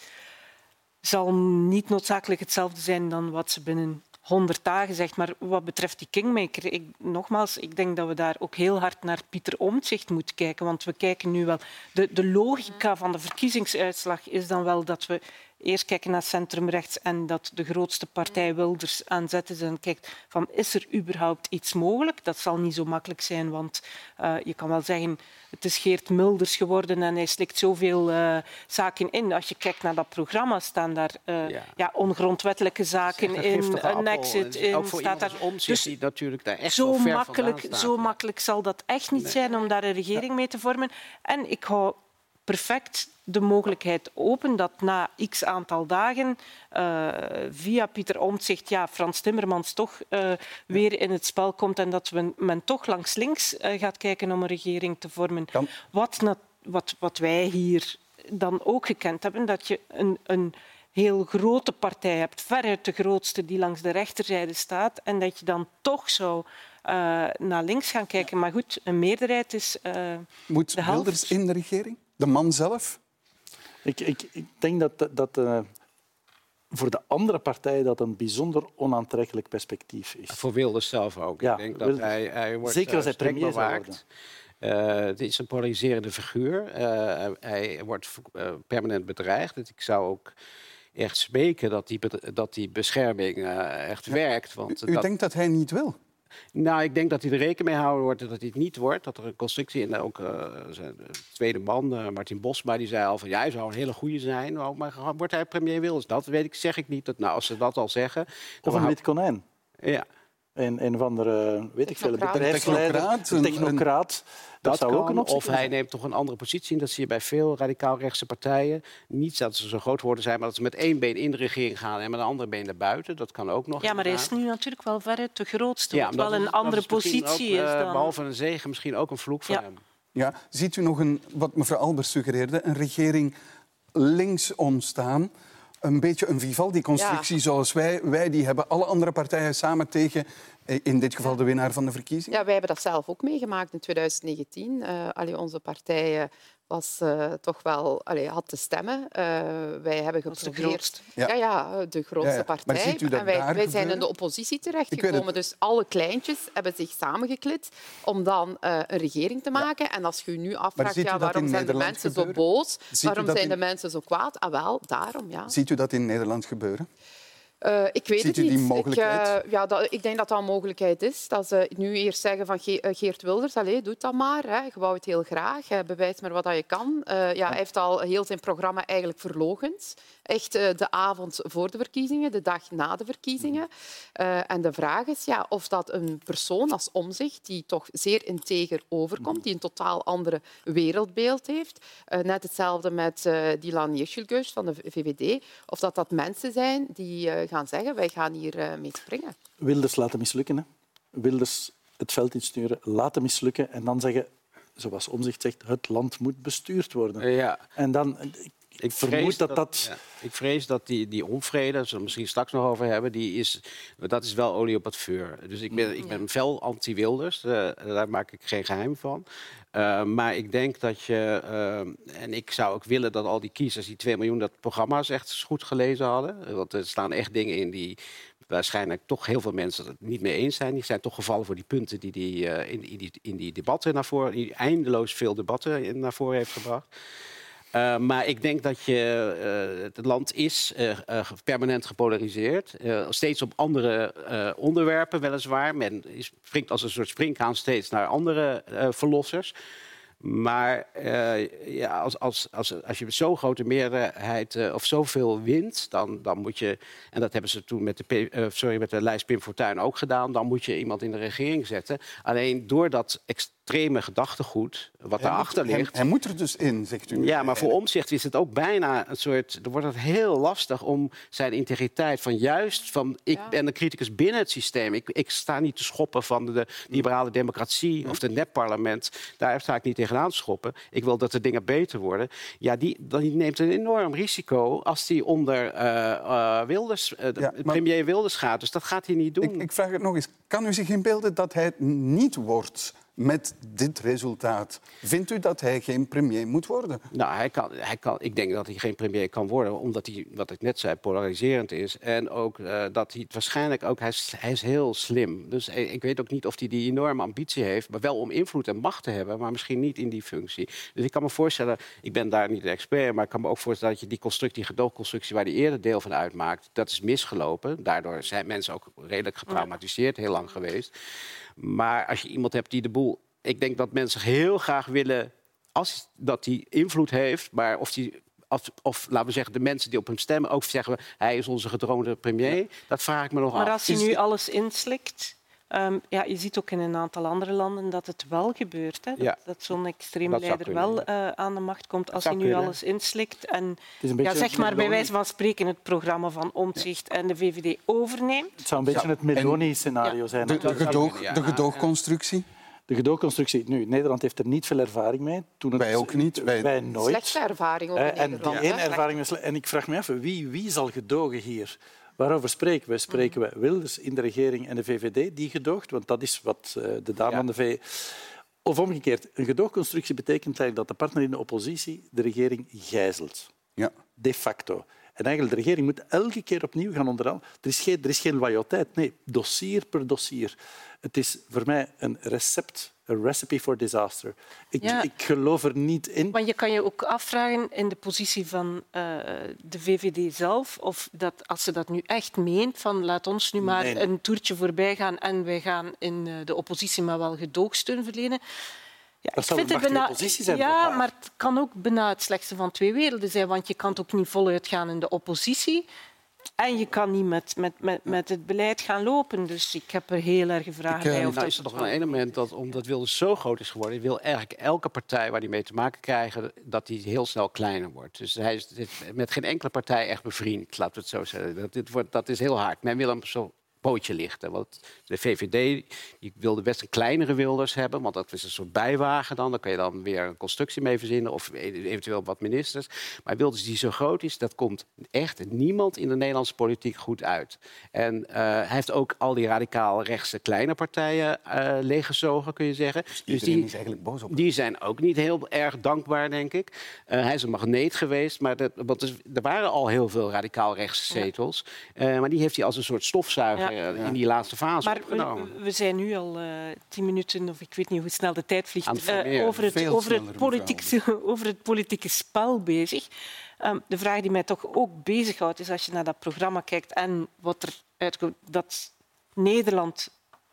D: zal niet noodzakelijk hetzelfde zijn dan wat ze binnen 100 dagen zegt. Maar wat betreft die kingmaker, ik, nogmaals, ik denk dat we daar ook heel hard naar Pieter Omtzigt moeten kijken. Want we kijken nu wel... De, de logica van de verkiezingsuitslag is dan wel dat we eerst kijken naar centrumrechts en dat de grootste partij Wilders aan zet is en kijkt van is er überhaupt iets mogelijk? Dat zal niet zo makkelijk zijn, want uh, je kan wel zeggen het is Geert Mulders geworden en hij slikt zoveel uh, zaken in. Als je kijkt naar dat programma staan daar uh, ja. ja. ongrondwettelijke zaken in, een exit in.
E: Ook voor staat daar dus die natuurlijk daar echt
D: zo makkelijk, Zo makkelijk zal dat echt niet nee. zijn om daar een regering mee te vormen. En ik hou perfect de mogelijkheid open dat na x aantal dagen uh, via Pieter Omtzigt ja, Frans Timmermans toch uh, weer in het spel komt en dat men, men toch langs links uh, gaat kijken om een regering te vormen. Wat, wat, wat wij hier dan ook gekend hebben dat je een, een heel grote partij hebt, veruit de grootste die langs de rechterzijde staat, en dat je dan toch zou uh, naar links gaan kijken. Maar goed, een meerderheid is uh,
A: Moet
D: de
A: Wilders in de regering? De man zelf?
C: Ik, ik, ik denk dat, dat uh, voor de andere partijen dat een bijzonder onaantrekkelijk perspectief is.
E: Voor Wilders zelf ook.
C: Ja,
E: ik denk dat hij, hij wordt
C: zeker als hij premier
E: bewaakt. Uh, het is een polariserende figuur. Uh, hij wordt uh, permanent bedreigd. Dus ik zou ook echt smeken dat die, dat die bescherming echt werkt. Want
A: U
E: dat...
A: denkt dat hij niet wil?
E: Nou, ik denk dat hij er rekening mee houden wordt dat hij het niet wordt. Dat er een constructie en ook zijn tweede man, Martin Bosma, die zei al van ja, hij zou een hele goede zijn. Maar wordt hij premier Wilders? Dat weet ik, zeg ik niet. Dat, nou, als ze dat al zeggen.
C: Of een wit konijn.
E: Ja.
C: Een, een of andere, weet ik veel,
A: bedrijfsleider,
C: een technocraat.
E: Dat,
C: zou
E: kan,
C: ook een optie
E: of hij neemt toch een andere positie. En dat zie je bij veel radicaal-rechtse partijen. Niet dat ze zo groot worden zijn, maar dat ze met één been in de regering gaan en met een andere been naar buiten. Dat kan ook nog.
D: Ja, maar hij is nu natuurlijk wel veruit de grootste. Ja, wat wel een andere positie
E: ook,
D: is dan...
E: Behalve een zegen misschien ook een vloek van
D: ja.
E: hem.
A: Ja, ziet u nog een, wat mevrouw Albers suggereerde, een regering links ontstaan? Een beetje een Vivaldi-constructie
B: Ja.
A: zoals wij, wij die hebben. Alle andere partijen samen tegen, eh, in dit geval de winnaar van de verkiezing.
B: Ja, wij hebben dat zelf ook meegemaakt in 2019. Uh, allee, onze partij uh, was uh, toch wel, allee, had te stemmen. Uh, wij hebben
D: de
B: geprobeerd...
D: grootste.
A: Ja.
B: Ja, ja, de grootste
A: Ja, ja. Maar
B: partij.
A: ziet u dat
B: en wij,
A: daar
B: wij zijn in de oppositie terechtgekomen. Dus alle kleintjes hebben zich samengeklit om dan uh, een regering te maken. En als je je nu afvraagt, ja, waarom zijn de mensen
A: gebeuren?
B: zo boos?
A: Ziet
B: waarom zijn
A: in-
B: de mensen zo kwaad? Ah, wel, daarom, ja.
A: Ziet u dat in Nederland gebeuren?
B: Uh, ik weet
A: Ziet
B: het
A: u die
B: niet.
A: mogelijkheid?
B: Ik, uh, ja, dat, ik denk dat dat een mogelijkheid is. Dat ze nu eerst zeggen van Ge uh, Geert Wilders, allez, doe dat maar. Hè. Je wou het heel graag. Hè. Bewijs maar wat dat je kan. Uh, ja, hij heeft al heel zijn programma eigenlijk verlogend. Echt de avond voor de verkiezingen, de dag na de verkiezingen. Uh, en de vraag is ja, of dat een persoon als Omzicht, die toch zeer integer overkomt, die een totaal andere wereldbeeld heeft, net hetzelfde met Dilan Yeşilgöz van de VVD, of dat dat mensen zijn die gaan zeggen wij gaan hier uh, mee springen.
C: Wilders laten mislukken. Hè. Wilders het veld insturen, laten mislukken en dan zeggen, zoals Omzicht zegt, het land moet bestuurd worden.
E: Ja.
C: En dan, ik, vermoed
E: vrees
C: dat dat...
E: ja, ik vrees dat die, die onvrede, daar zullen we het misschien straks nog over hebben, die is, dat is wel olie op het vuur. Dus ik ben, ik ben fel anti-Wilders, eh, daar maak ik geen geheim van. Uh, maar ik denk dat je, uh, en ik zou ook willen dat al die kiezers, die 2 miljoen, dat programma's echt goed gelezen hadden. Want er staan echt dingen in die waarschijnlijk toch heel veel mensen het niet mee eens zijn. Die zijn toch gevallen voor die punten die hij uh, in, in, die, in die debatten naar voren, die eindeloos veel debatten in, naar voren heeft gebracht. Uh, maar ik denk dat je, uh, het land is uh, permanent gepolariseerd. steeds op andere onderwerpen weliswaar. Men springt als een soort springhaan steeds naar andere verlossers. Maar ja, als, als, als, als je zo'n grote meerderheid of zoveel wint, dan, dan moet je, en dat hebben ze toen met de, sorry, met de lijst Pim Fortuyn ook gedaan, dan moet je iemand in de regering zetten. Alleen door dat extreme gedachtegoed wat
A: Hij
E: daarachter
A: moet, hij-
E: ligt.
A: Hij, moet er dus in, zegt u.
E: Ja, maar voor omzicht is het ook bijna een soort. Dan wordt het heel lastig om zijn integriteit van juist van. Ik
B: Ja.
E: ben een criticus binnen het systeem. Ik, ik sta niet te schoppen van de liberale democratie of het nepparlement. Daar sta ik niet tegenaan te schoppen. Ik wil dat de dingen beter worden. Ja, die, die neemt een enorm risico als die onder eh, eh, Wilders, eh, de-
A: Ja, maar-
E: premier Wilders gaat. Dus dat gaat hij niet doen.
A: Ik, ik vraag het nog eens. Kan u zich inbeelden dat hij het niet wordt met dit resultaat? Vindt u dat hij geen premier moet worden?
E: Nou, hij kan, hij kan, ik denk dat hij geen premier kan worden, omdat hij, wat ik net zei, polariserend is. En ook eh, dat hij waarschijnlijk ook, hij is, hij is heel slim. Dus eh, ik weet ook niet of hij die enorme ambitie heeft, maar wel om invloed en macht te hebben, maar misschien niet in die functie. Dus ik kan me voorstellen, ik ben daar niet de expert, maar ik kan me ook voorstellen dat je die constructie, die gedoogconstructie waar hij eerder deel van uitmaakt, dat is misgelopen. Daardoor zijn mensen ook redelijk getraumatiseerd, heel lang geweest. Maar als je iemand hebt die de boel. Ik denk dat mensen heel graag willen. Als dat hij invloed heeft, maar of die. Of, of laten we zeggen, de mensen die op hem stemmen ook zeggen: hij is onze gedroomde premier. Dat vraag ik me nog
D: Maar
E: af.
D: als je
E: Is-
D: nu alles inslikt... ehm, ja, je ziet ook in een aantal andere landen dat het wel gebeurt. Hè? Dat,
E: Ja.
D: dat zo'n
E: Dat zou
D: leider
E: kunnen,
D: wel eh, aan de macht komt. Als hij nu
E: kunnen.
D: alles inslikt en ja, zeg maar bij wijze van spreken het programma van Omtzigt en de VVD overneemt.
C: Het zou een beetje
A: Ja,
C: het Meloni-scenario zijn.
A: De, de, gedoog,
E: ja.
A: de gedoogconstructie?
C: De gedoogconstructie, nu, Nederland heeft er niet veel ervaring mee.
A: Toen het, wij ook niet.
C: Wij, wij nooit.
B: Slechte ervaring ook in
C: en
B: Nederland.
C: Die ervaring en ik vraag me af, wie, wie zal gedogen hier? Waarover spreken we? Spreken we Wilders in de regering en de VVD die gedoogt? Want dat is wat uh, de dame van de VVD... Of omgekeerd, een gedoogconstructie betekent eigenlijk dat de partner in de oppositie de regering gijzelt.
A: Ja.
C: De facto. En eigenlijk de regering moet elke keer opnieuw gaan onderhandelen. Er is geen, er is geen loyaliteit. Nee, dossier per dossier. Het is voor mij een recept, een recipe for disaster. Ik, ja. ik geloof er niet in.
D: Maar je kan je ook afvragen in de positie van uh, de VVD zelf, of dat als ze dat nu echt meent, van laat ons nu maar nee. een toertje voorbij gaan en wij gaan in uh, de oppositie maar wel gedoogsteun verlenen.
C: Ja, dat zou een bijna... positie zijn.
D: Ja, maar het kan ook bijna het slechtste van twee werelden zijn, want je kan ook niet voluit gaan in de oppositie. En je kan niet met, met, met, met het beleid gaan lopen. Dus ik heb er heel erg vragen
E: ik,
D: bij.
E: Of nou, is er nog een element dat, omdat Wilders zo groot is geworden... wil eigenlijk elke partij waar hij mee te maken krijgt... dat die heel snel kleiner wordt. Dus hij is met geen enkele partij echt bevriend, laten we het zo zeggen. Dat, dit wordt, dat is heel hard. Men wil hem zo pootje lichten. Want de VVD die wilde best een kleinere Wilders hebben, want dat is een soort bijwagen dan. Daar kan je dan weer een constructie mee verzinnen of eventueel wat ministers. Maar Wilders die zo groot is, dat komt echt niemand in de Nederlandse politiek goed uit. En uh, hij heeft ook al die radicaal rechtse kleine partijen uh, leeggezogen, kun je zeggen.
A: Dus die, is eigenlijk boos op
E: die zijn ook niet heel erg dankbaar, denk ik. Uh, hij is een magneet geweest, maar dat, want er waren al heel veel radicaal rechtse zetels. Ja. maar die heeft hij als een soort stofzuiger ja. in die laatste fase
D: maar
E: opgenomen.
D: We, we, zijn nu al uh, tien minuten, of ik weet niet hoe snel de tijd vliegt, uh, over, het, over, het politieke, over het politieke spel bezig. Um, de vraag die mij toch ook bezighoudt, is als je naar dat programma kijkt en wat er uitkomt, dat Nederland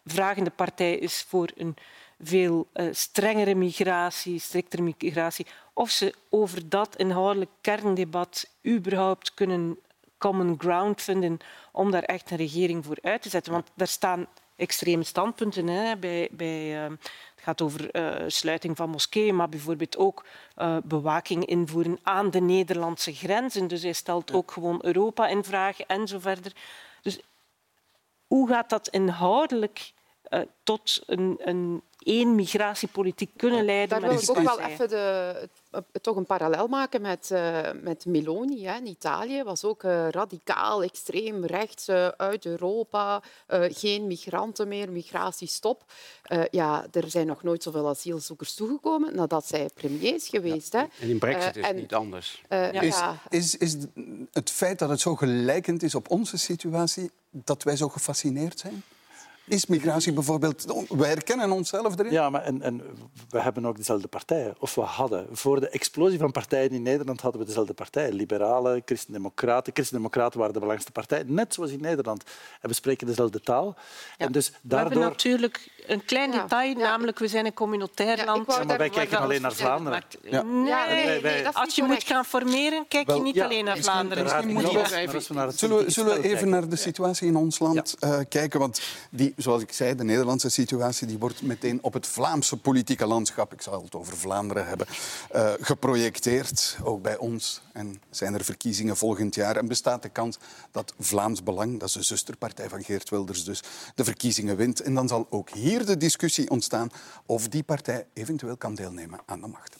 D: vragende partij is voor een veel uh, strengere migratie, striktere migratie, of ze over dat inhoudelijk kerndebat überhaupt kunnen common ground vinden om daar echt een regering voor uit te zetten. Want daar staan extreme standpunten hè, bij, bij uh, het gaat over uh, sluiting van moskeeën, maar bijvoorbeeld ook uh, bewaking invoeren aan de Nederlandse grenzen. Dus hij stelt ook gewoon Europa in vraag en zo verder. Dus hoe gaat dat inhoudelijk tot een, een één migratiepolitiek kunnen leiden?
B: Daar wil ik ook wel even de, toch een parallel maken met, uh, met Meloni hè, in Italië. was ook uh, radicaal, extreem rechts uh, uit Europa. geen migranten meer, migratiestop. ja, er zijn nog nooit zoveel asielzoekers toegekomen nadat zij premier is geweest.
E: Ja.
B: Hè.
E: En in Brexit is het niet anders.
A: Is, is, is het feit dat het zo gelijkend is op onze situatie, dat wij zo gefascineerd zijn? Is migratie bijvoorbeeld... We herkennen onszelf erin.
C: Ja, maar en, en we hebben ook dezelfde partijen. Of we hadden. Voor de explosie van partijen in Nederland hadden we dezelfde partijen. Liberalen, Christen-Democraten. Christen-Democraten waren de belangrijkste partij. Net zoals in Nederland. En we spreken dezelfde taal.
D: Ja.
C: En dus daardoor...
D: We hebben natuurlijk een klein detail, ja. namelijk we zijn een communautair land.
C: Ja, maar wij kijken alleen naar Vlaanderen.
D: Ja. Nee, nee, nee, als je moet gaan formeren, kijk je niet alleen naar Vlaanderen.
A: Zullen we, zullen we even naar de situatie in ons land uh, kijken? Want die zoals ik zei, de Nederlandse situatie die wordt meteen op het Vlaamse politieke landschap, ik zal het over Vlaanderen hebben, uh, geprojecteerd. Ook bij ons. En zijn er verkiezingen volgend jaar. En bestaat de kans dat Vlaams Belang, dat is de zusterpartij van Geert Wilders, dus de verkiezingen wint. En dan zal ook hier de discussie ontstaan of die partij eventueel kan deelnemen aan de macht.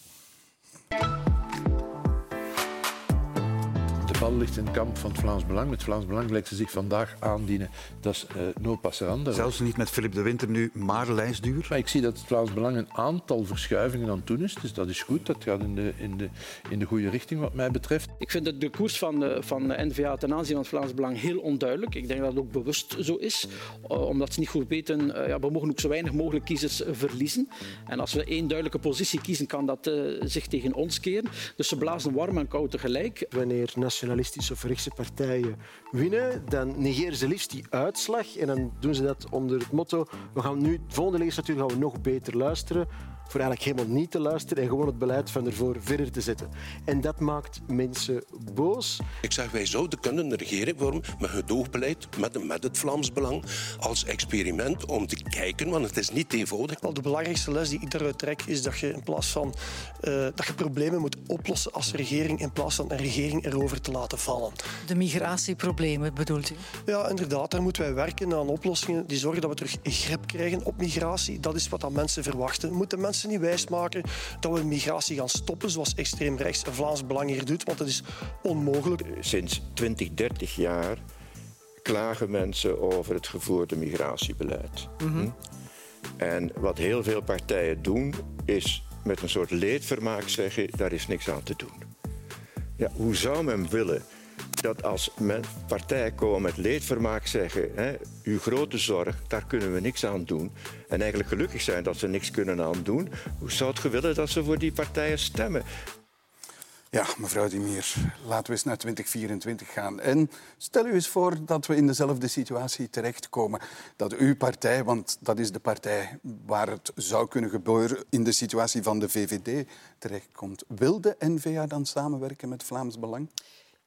L: Bal ligt in het kamp van het Vlaams Belang. Met Vlaams Belang lijkt ze zich vandaag aandienen. Dat is uh, no passeranda.
K: Zelfs niet met Philip de Winter nu, maar lijstduur.
L: Maar ik zie dat het Vlaams Belang een aantal verschuivingen aan het doen is. Dus dat is goed. Dat gaat in de, in de, in de goede richting wat mij betreft.
M: Ik vind dat de koers van de, van de N-VA ten aanzien van het Vlaams Belang heel onduidelijk. Ik denk dat het ook bewust zo is. Uh, omdat ze niet goed weten, uh, ja, we mogen ook zo weinig mogelijk kiezers verliezen. En als we één duidelijke positie kiezen, kan dat zich tegen ons keren. Dus ze blazen warm en koud tegelijk.
N: Wanneer nationalistische of rechtse partijen winnen, dan negeren ze liefst die uitslag. En dan doen ze dat onder het motto, we gaan nu, de volgende legislatuur gaan we nog beter luisteren. Voor eigenlijk helemaal niet te luisteren en gewoon het beleid van ervoor verder te zetten. En dat maakt mensen boos.
O: Ik zeg, wij zouden kunnen een regering vormen met gedoogbeleid, met, met het Vlaams Belang, als experiment om te kijken, want het is niet eenvoudig.
P: Wel, de belangrijkste les die ik daaruit trek is dat je in plaats van uh, dat je problemen moet oplossen als regering in plaats van een regering erover te laten vallen.
Q: De migratieproblemen bedoelt u?
P: Ja, inderdaad. Daar moeten wij werken aan oplossingen die zorgen dat we terug grip krijgen op migratie. Dat is wat dat mensen verwachten. Moeten mensen niet wijsmaken dat we migratie gaan stoppen, zoals extreem rechts en Vlaams Belang hier doet, want dat is onmogelijk.
R: Sinds 20, 30 jaar klagen mensen over het gevoerde migratiebeleid. Mm En wat heel veel partijen doen, is met een soort leedvermaak zeggen, daar is niks aan te doen. Ja, hoe zou men willen dat als partijen komen met leedvermaak zeggen, hè, uw grote zorg, daar kunnen we niks aan doen. En eigenlijk gelukkig zijn dat ze niks kunnen aan doen. Hoe zou het willen dat ze voor die partijen stemmen?
A: Ja, mevrouw Dimier, laten we eens naar 2024 gaan. En stel u eens voor dat we in dezelfde situatie terechtkomen. Dat uw partij, want dat is de partij waar het zou kunnen gebeuren in de situatie van de VVD, terechtkomt. Wil de N-VA dan samenwerken met Vlaams Belang?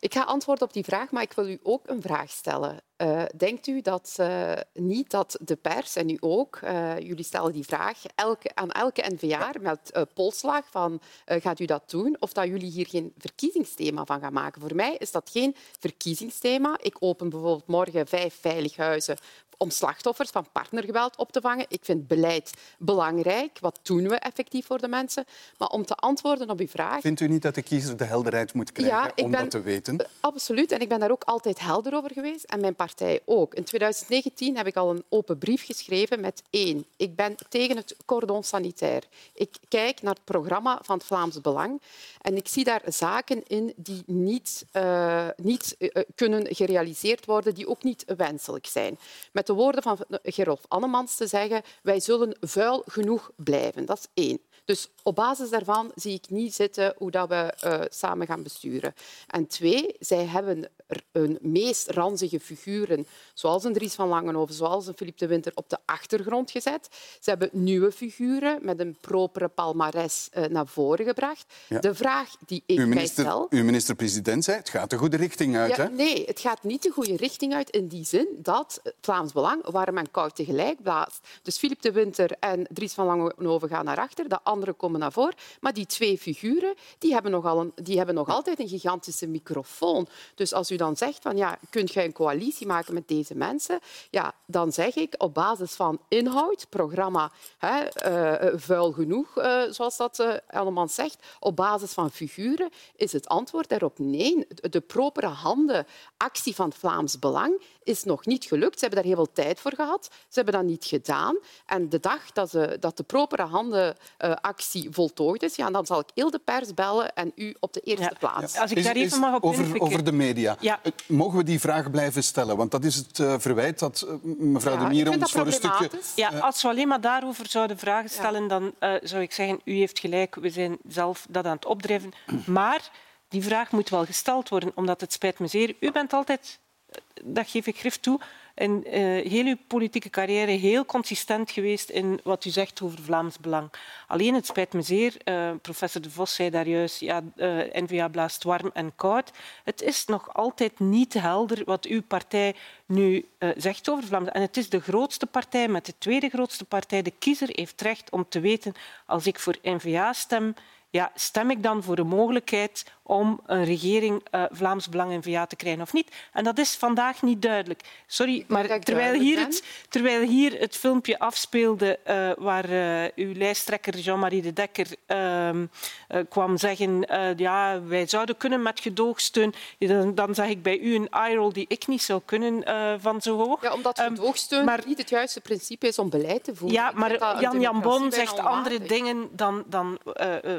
B: Ik ga antwoorden op die vraag, maar ik wil u ook een vraag stellen. Uh, denkt u dat uh, niet dat de pers, en u ook, uh, jullie stellen die vraag elke, aan elke NVA met polslag van gaat u dat doen, of dat jullie hier geen verkiezingsthema van gaan maken? Voor mij is dat geen verkiezingsthema. Ik open bijvoorbeeld morgen vijf veilighuizen om slachtoffers van partnergeweld op te vangen. Ik vind beleid belangrijk. Wat doen we effectief voor de mensen? Maar om te antwoorden op uw vraag...
A: Vindt u niet dat de kiezer de helderheid moet krijgen om dat te weten?
B: Absoluut. En ik ben daar ook altijd helder over geweest. En mijn partij ook. In 2019 heb ik al een open brief geschreven met één. Ik ben tegen het cordon sanitair. Ik kijk naar het programma van het Vlaams Belang. En ik zie daar zaken in die niet, uh, niet uh, kunnen gerealiseerd worden, die ook niet wenselijk zijn. Met de woorden van Gerolf Annemans te zeggen wij zullen vuil genoeg blijven. Dat is één. Dus op basis daarvan zie ik niet zitten hoe dat we uh, samen gaan besturen. En twee, zij hebben een meest ranzige figuren, zoals een Dries van Langenhoven, zoals een Philippe de Winter, op de achtergrond gezet. Ze hebben nieuwe figuren met een propere palmares uh, naar voren gebracht. Ja. De vraag die ik
A: uw minister,
B: mij stel...
A: Uw minister-president zei het gaat de goede richting uit.
B: Ja,
A: hè?
B: Nee, het gaat niet de goede richting uit in die zin dat Vlaams Belang warm en koud tegelijk blaast. Dus Philippe de Winter en Dries van Langenhoven gaan naar achter, de anderen komen naar voren. Maar die twee figuren die hebben, een, die hebben nog altijd een gigantische microfoon. Dus als u dan zegt van ja, kunt jij een coalitie maken met deze mensen, ja, dan zeg ik op basis van inhoud, programma, hè, uh, vuil genoeg, uh, zoals dat uh, allemaal zegt, op basis van figuren, is het antwoord daarop nee. De propere handen actie van Vlaams Belang is nog niet gelukt. Ze hebben daar heel veel tijd voor gehad. Ze hebben dat niet gedaan. En de dag dat, ze, dat de propere handenactie voltooid is, ja, dan zal ik heel de pers bellen en u op de eerste ja. plaats.
D: Als ik daar even is, mag op
A: over, over de media. Ja. Mogen we die vraag blijven stellen? Want dat is het uh, verwijt dat uh, mevrouw ja, de Mier ons voor een stukje...
D: Ja, als we alleen maar daarover zouden vragen stellen, dan uh, zou ik zeggen, u heeft gelijk, we zijn zelf dat aan het opdrijven. Maar die vraag moet wel gesteld worden, omdat het spijt me zeer. U bent altijd dat geef ik grif toe, in uh, heel uw politieke carrière heel consistent geweest in wat u zegt over Vlaams Belang. Alleen, het spijt me zeer, uh, professor De Vos zei daar juist, ja, uh, N-VA blaast warm en koud. Het is nog altijd niet helder wat uw partij nu zegt over Vlaams En het is de grootste partij met de tweede grootste partij. De kiezer heeft recht om te weten, als ik voor N-VA stem, ja, stem ik dan voor de mogelijkheid om een regering uh, Vlaams Belang en VA te krijgen of niet? En dat is vandaag niet duidelijk. Sorry, maar terwijl hier, het, terwijl hier het filmpje afspeelde uh, waar uh, uw lijsttrekker Jean-Marie de Dekker ehm, kwam zeggen ja, wij zouden kunnen met gedoogsteun, dan, dan zag ik bij u een eye-roll die ik niet zou kunnen van zo hoog.
B: Ja, omdat gedoogsteun um, maar, niet het juiste principe is om beleid te voeren.
D: Ja, maar Jan Jan Bon zegt andere dingen dan, dan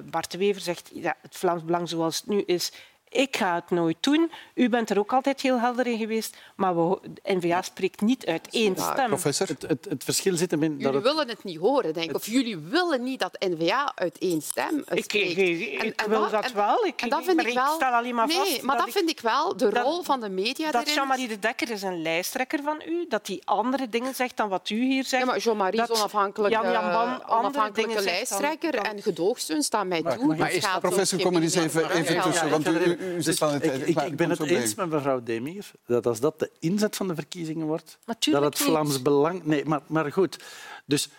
D: Bart de Wever zegt ja, het Vlaams Belang zoals het nu is, ik ga het nooit doen. U bent er ook altijd heel helder in geweest, maar we, de N-VA spreekt niet uit één stem.
A: Professor?
C: Het, het, het verschil zit hem in dat
B: Jullie
C: het...
B: willen het niet horen, denk ik. Of jullie willen niet dat N-VA uit één stem eh,
D: Ik,
B: spreekt.
D: ik, ik wil dat
B: en-
D: wel. Ik,
B: en dat vind
D: maar
B: ik wel...
D: stel alleen maar
B: nee,
D: vast
B: maar dat,
D: ik-
B: vind ik wel de
D: dat-
B: rol van de media
D: dat. Jean-Marie de Dekker is een lijsttrekker van u, dat hij andere dingen zegt dan wat u hier zegt.
B: Ja, maar Jean-Marie is
D: Dat
B: onafhankelijke,
D: Jan Jan
B: onafhankelijke
D: dan-
B: lijsttrekker en gedoogsteun staan mij toe.
A: maar
B: gaat
A: professor, kom er eens even- even tussen, want u- u zit aan het
C: ik, ik, ben het eens met mevrouw Demir dat als dat de inzet van de verkiezingen wordt,
D: Natuurlijk
C: dat het
D: niet.
C: Vlaams Belang... Nee, maar, maar goed. Dus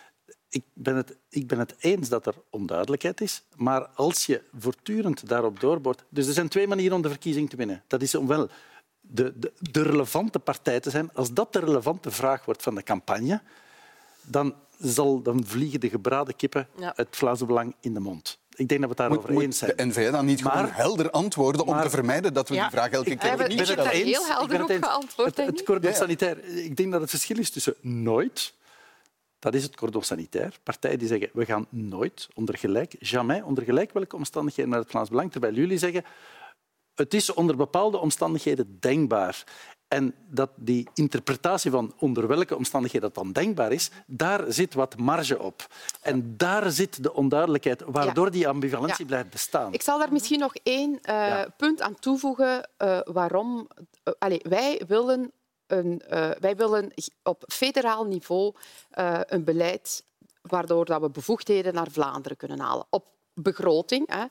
C: ik ben, het, ik ben het eens dat er onduidelijkheid is, maar als je voortdurend daarop doorboort... Dus er zijn twee manieren om de verkiezing te winnen. Dat is om wel de, de, de relevante partij te zijn. Als dat de relevante vraag wordt van de campagne, dan, zal, dan vliegen de gebraden kippen
D: Ja.
C: het Vlaamse Belang in de mond. Ik denk dat we het daarover
A: Moet,
C: eens
A: moet
C: zijn.
A: de NVA dan niet gewoon
C: Maar-
A: helder antwoorden om
C: maar-
A: te vermijden dat we
D: Ja,
A: die vraag elke keer opnieuw
B: het- ik heb
A: stellen?
B: het heel helder
C: ik ben het
B: op
C: eens.
B: geantwoord,
C: Het, het cordon
A: Ja.
C: sanitair, ik denk dat het verschil is tussen nooit, dat is het cordon sanitair, partijen die zeggen we gaan nooit, onder gelijk, jamais, onder gelijk welke omstandigheden naar het Vlaams Belang, terwijl jullie zeggen het is onder bepaalde omstandigheden denkbaar. En dat die interpretatie van onder welke omstandigheden dat dan denkbaar is, daar zit wat marge op. En daar zit de onduidelijkheid, waardoor die ambivalentie
B: Ja.
C: blijft bestaan.
B: Ik zal daar misschien nog één eh, punt aan toevoegen eh, waarom. eh, allee, wij willen, een, wij willen op federaal niveau een beleid waardoor dat we bevoegdheden naar Vlaanderen kunnen halen. Op begroting, hè,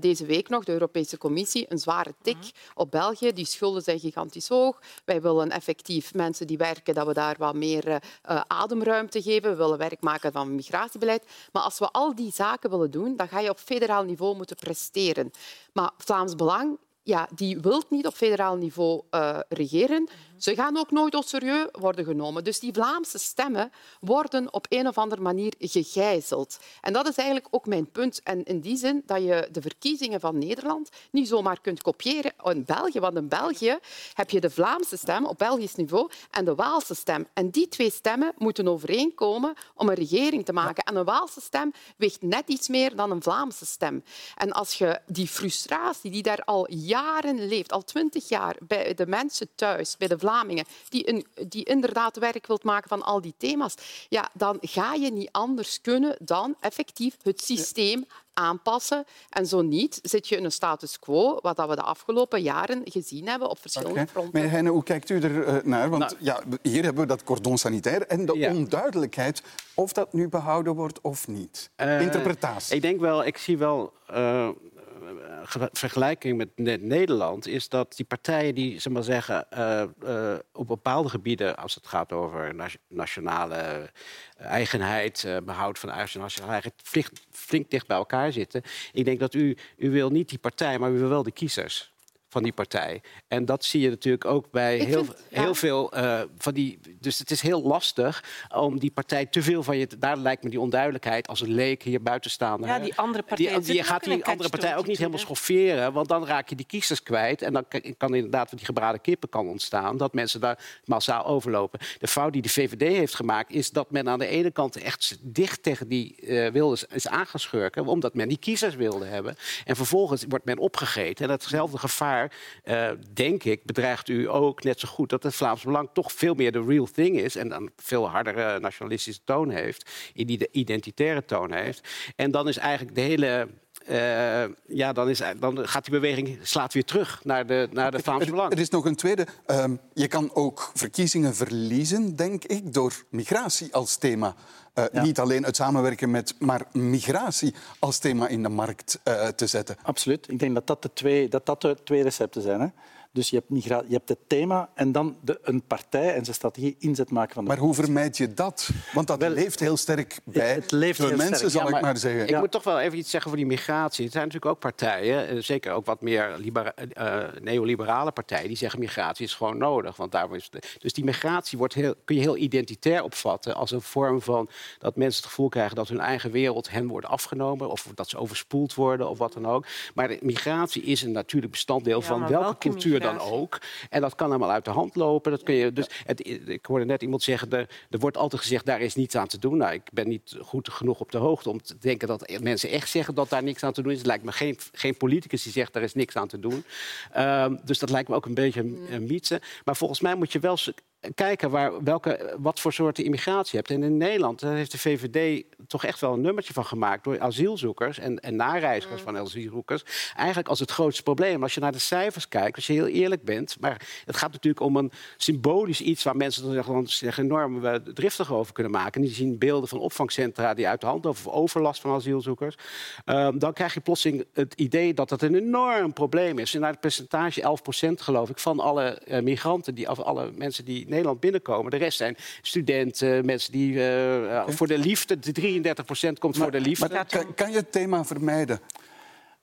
B: deze week nog, de Europese Commissie, een zware tik op België. Die schulden zijn gigantisch hoog. Wij willen effectief mensen die werken, dat we daar wat meer eh, eh, ademruimte geven. We willen werk maken van migratiebeleid. Maar als we al die zaken willen doen, dan ga je op federaal niveau moeten presteren. Maar Vlaams Belang ja, die wil niet op federaal niveau eh, regeren. Ze gaan ook nooit au serieus worden genomen. Dus die Vlaamse stemmen worden op een of andere manier gegijzeld. En dat is eigenlijk ook mijn punt. En in die zin dat je de verkiezingen van Nederland niet zomaar kunt kopiëren in België. Want in België heb je de Vlaamse stem op Belgisch niveau en de Waalse stem. En die twee stemmen moeten overeenkomen om een regering te maken. En een Waalse stem weegt net iets meer dan een Vlaamse stem. En als je die frustratie die daar al jaren leeft, al twintig jaar, bij de mensen thuis, bij de Vlamingen, die, een, die inderdaad werk wilt maken van al die thema's, ja, dan ga je niet anders kunnen dan effectief het systeem aanpassen. En zo niet zit je in een status quo, wat dat we de afgelopen jaren gezien hebben op verschillende fronten.
A: Meneer Heijnen, hoe kijkt u er eh, naar? Want
E: Nou.
A: ja, hier hebben we dat cordon sanitair en de onduidelijkheid of dat nu behouden wordt of niet.
E: Eh,
A: Interpretatie.
E: Ik denk wel, ik zie wel. eh, vergelijking met Ne- Nederland is dat die partijen die zeg maar zeggen, eh, eh, op bepaalde gebieden, als het gaat over na- nationale eigenheid, eh, behoud van nationale eigenheid, flink, flink dicht bij elkaar zitten. Ik denk dat u, u wil niet die partij, maar u wil wel de kiezers van die partij. En dat zie je natuurlijk ook bij
B: Ik
E: heel,
B: vind- ja.
E: heel veel eh, van die. Dus het is heel lastig om die partij te veel van je. te- Daar lijkt me die onduidelijkheid als een leek hier buiten staan.
D: Ja, die andere partijen
E: Die, je gaat die andere partij ook niet
D: catch-22,
E: helemaal schofferen, want dan raak je die kiezers kwijt. En dan kan- inderdaad wat die gebraden kippen kan ontstaan, dat mensen daar massaal overlopen. De fout die de VVD heeft gemaakt, is dat men aan de ene kant echt dicht tegen die eh Wilders is aangeschurken, omdat men die kiezers wilde hebben. En vervolgens wordt men opgegeten. En datzelfde gevaar, eh, denk ik, bedreigt u ook net zo goed dat het Vlaams Belang toch veel meer de real thing is en dan veel hardere nationalistische toon heeft, die de identitaire toon heeft. En dan is eigenlijk de hele eh, ja, dan, is, dan gaat die beweging slaat weer terug naar de, naar de Vlaams Belang.
A: Er is nog een tweede. Ehm, je kan ook verkiezingen verliezen, denk ik, door migratie als thema. Eh, Niet alleen het samenwerken met, maar migratie als thema in de markt eh, te zetten.
C: Absoluut. Ik denk dat dat de twee, dat dat de twee recepten zijn. Hè? Dus je hebt, migra- je hebt het thema en dan de, een partij en zijn strategie inzet maken van de
A: Maar hoe vermijd je dat? Want dat leeft heel sterk bij
C: het leeft
A: de
C: heel
A: mensen,
C: sterk.
A: zal
E: Ja,
A: ik maar zeggen.
E: Ik moet toch wel even iets zeggen voor die migratie. Er zijn natuurlijk ook partijen, eh, zeker ook wat meer libera- eh, neoliberale partijen, die zeggen migratie is gewoon nodig. Want daarom is de- dus die migratie wordt heel, kun je heel identitair opvatten als een vorm van dat mensen het gevoel krijgen dat hun eigen wereld hen wordt afgenomen of dat ze overspoeld worden of wat dan ook. Maar migratie is een natuurlijk bestanddeel
D: Ja,
E: van welke cultuur dan ook. En dat kan allemaal uit de hand lopen. Dat kun je, dus, het, ik hoorde net iemand zeggen, er, er wordt altijd gezegd, daar is niets aan te doen. Nou, ik ben niet goed genoeg op de hoogte om te denken dat mensen echt zeggen dat daar niks aan te doen is. Het lijkt me geen, geen politicus die zegt, daar is niks aan te doen. Um, dus dat lijkt me ook een beetje een, mythe. Maar volgens mij moet je wel kijken waar, welke, wat voor soorten immigratie je hebt. En in Nederland daar heeft de VVD toch echt wel een nummertje van gemaakt... door asielzoekers en, en nareizigers mm. van asielzoekers. Eigenlijk als het grootste probleem. Als je naar de cijfers kijkt, als je heel eerlijk bent... maar het gaat natuurlijk om een symbolisch iets... waar mensen er gewoon zich enorm eh, driftig over kunnen maken. En die zien beelden van opvangcentra die uit de hand lopen... of overlast van asielzoekers. Um, dan krijg je plotseling het idee dat dat een enorm probleem is. En naar het percentage 11% geloof ik van alle uh, migranten... Die, of alle mensen die Nederland binnenkomen. De rest zijn studenten, mensen die uh, voor de liefde, de 33 procent komt voor de liefde.
A: Maar kan, kan je het thema vermijden?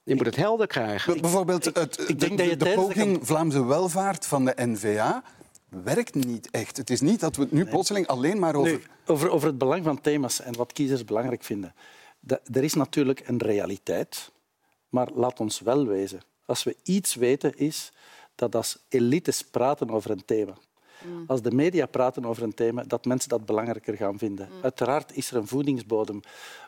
E: Je moet het helder krijgen.
A: Bijvoorbeeld het, ik, denk de, de poging Vlaamse welvaart van de NVA werkt niet echt. Het is niet dat we het nu plotseling alleen maar over...
C: over... over... het belang van thema's en wat kiezers belangrijk vinden. er is natuurlijk een realiteit, maar laat ons wel wezen. Als we iets weten is dat als elites praten over een thema, Mm. Als de media praten over een thema, dat mensen dat belangrijker gaan vinden. Mm. Uiteraard is er een voedingsbodem.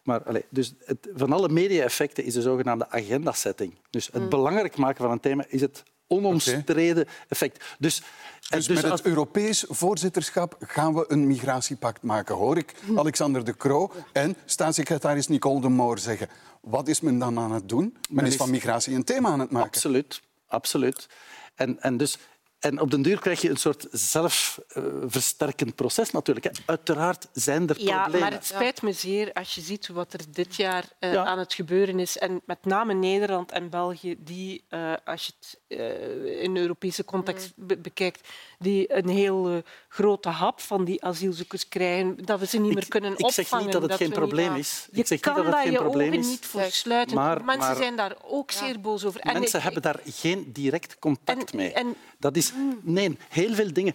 C: Maar allez, dus het, van alle media-effecten is de zogenaamde agendasetting. Dus het mm. belangrijk maken van een thema is het onomstreden effect.
A: Dus, dus, dus met het Europees voorzitterschap gaan we een migratiepact maken, hoor ik Alexander de Croo en staatssecretaris Nicole de Moor zeggen. Wat is men dan aan het doen? Men, is van migratie een thema aan het maken.
C: Absoluut, absoluut. En, en dus en op den duur krijg je een soort zelfversterkend proces natuurlijk. Uiteraard zijn er problemen.
D: Ja, maar het spijt me zeer als je ziet wat er dit jaar uh, aan het gebeuren is. En met name Nederland en België, die, uh, als je het uh, in Europese context mm. be bekijkt, die een heel grote hap van die asielzoekers krijgen, dat we ze niet meer kunnen opvangen.
C: Ik zeg niet dat het geen probleem is.
D: Je
C: ik zeg
D: kan
C: niet dat het geen
D: je
C: probleem is.
D: niet voor sluiten.
C: Maar,
D: mensen
C: maar,
D: zijn daar ook zeer boos over.
C: En mensen
D: ik,
C: hebben daar geen direct contact
D: en,
C: mee.
D: En,
C: dat is, nee, heel veel dingen.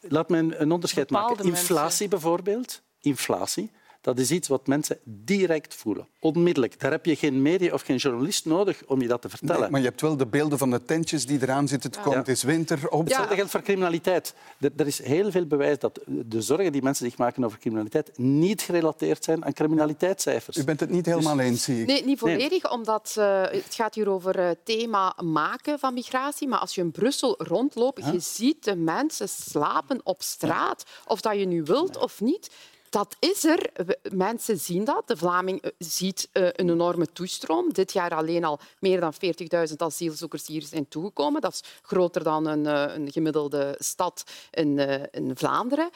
C: Laat me een onderscheid maken. Inflatie bijvoorbeeld. Inflatie. Dat is iets wat mensen direct voelen, onmiddellijk. Daar heb je geen media of geen journalist nodig om je dat te vertellen.
A: Nee, maar je hebt wel de beelden van de tentjes die eraan zitten te komen. Het is winter. Op...
C: Hetzelfde geldt voor criminaliteit. Er is heel veel bewijs dat de zorgen die mensen zich maken over criminaliteit niet gerelateerd zijn aan criminaliteitscijfers.
A: U bent het niet helemaal dus... eens, zie ik.
B: Nee, niet volledig, nee. omdat uh, het gaat hier over het thema maken van migratie. Maar als je in Brussel rondloopt, huh? je ziet de mensen slapen op straat. Of dat je nu wilt of niet. Dat is er. Mensen zien dat. De Vlaming eh, ziet uh, een enorme toestroom. Dit jaar alleen al meer dan 40.000 asielzoekers hier zijn toegekomen. Dat is groter dan een, uh, een gemiddelde stad in, in Vlaanderen.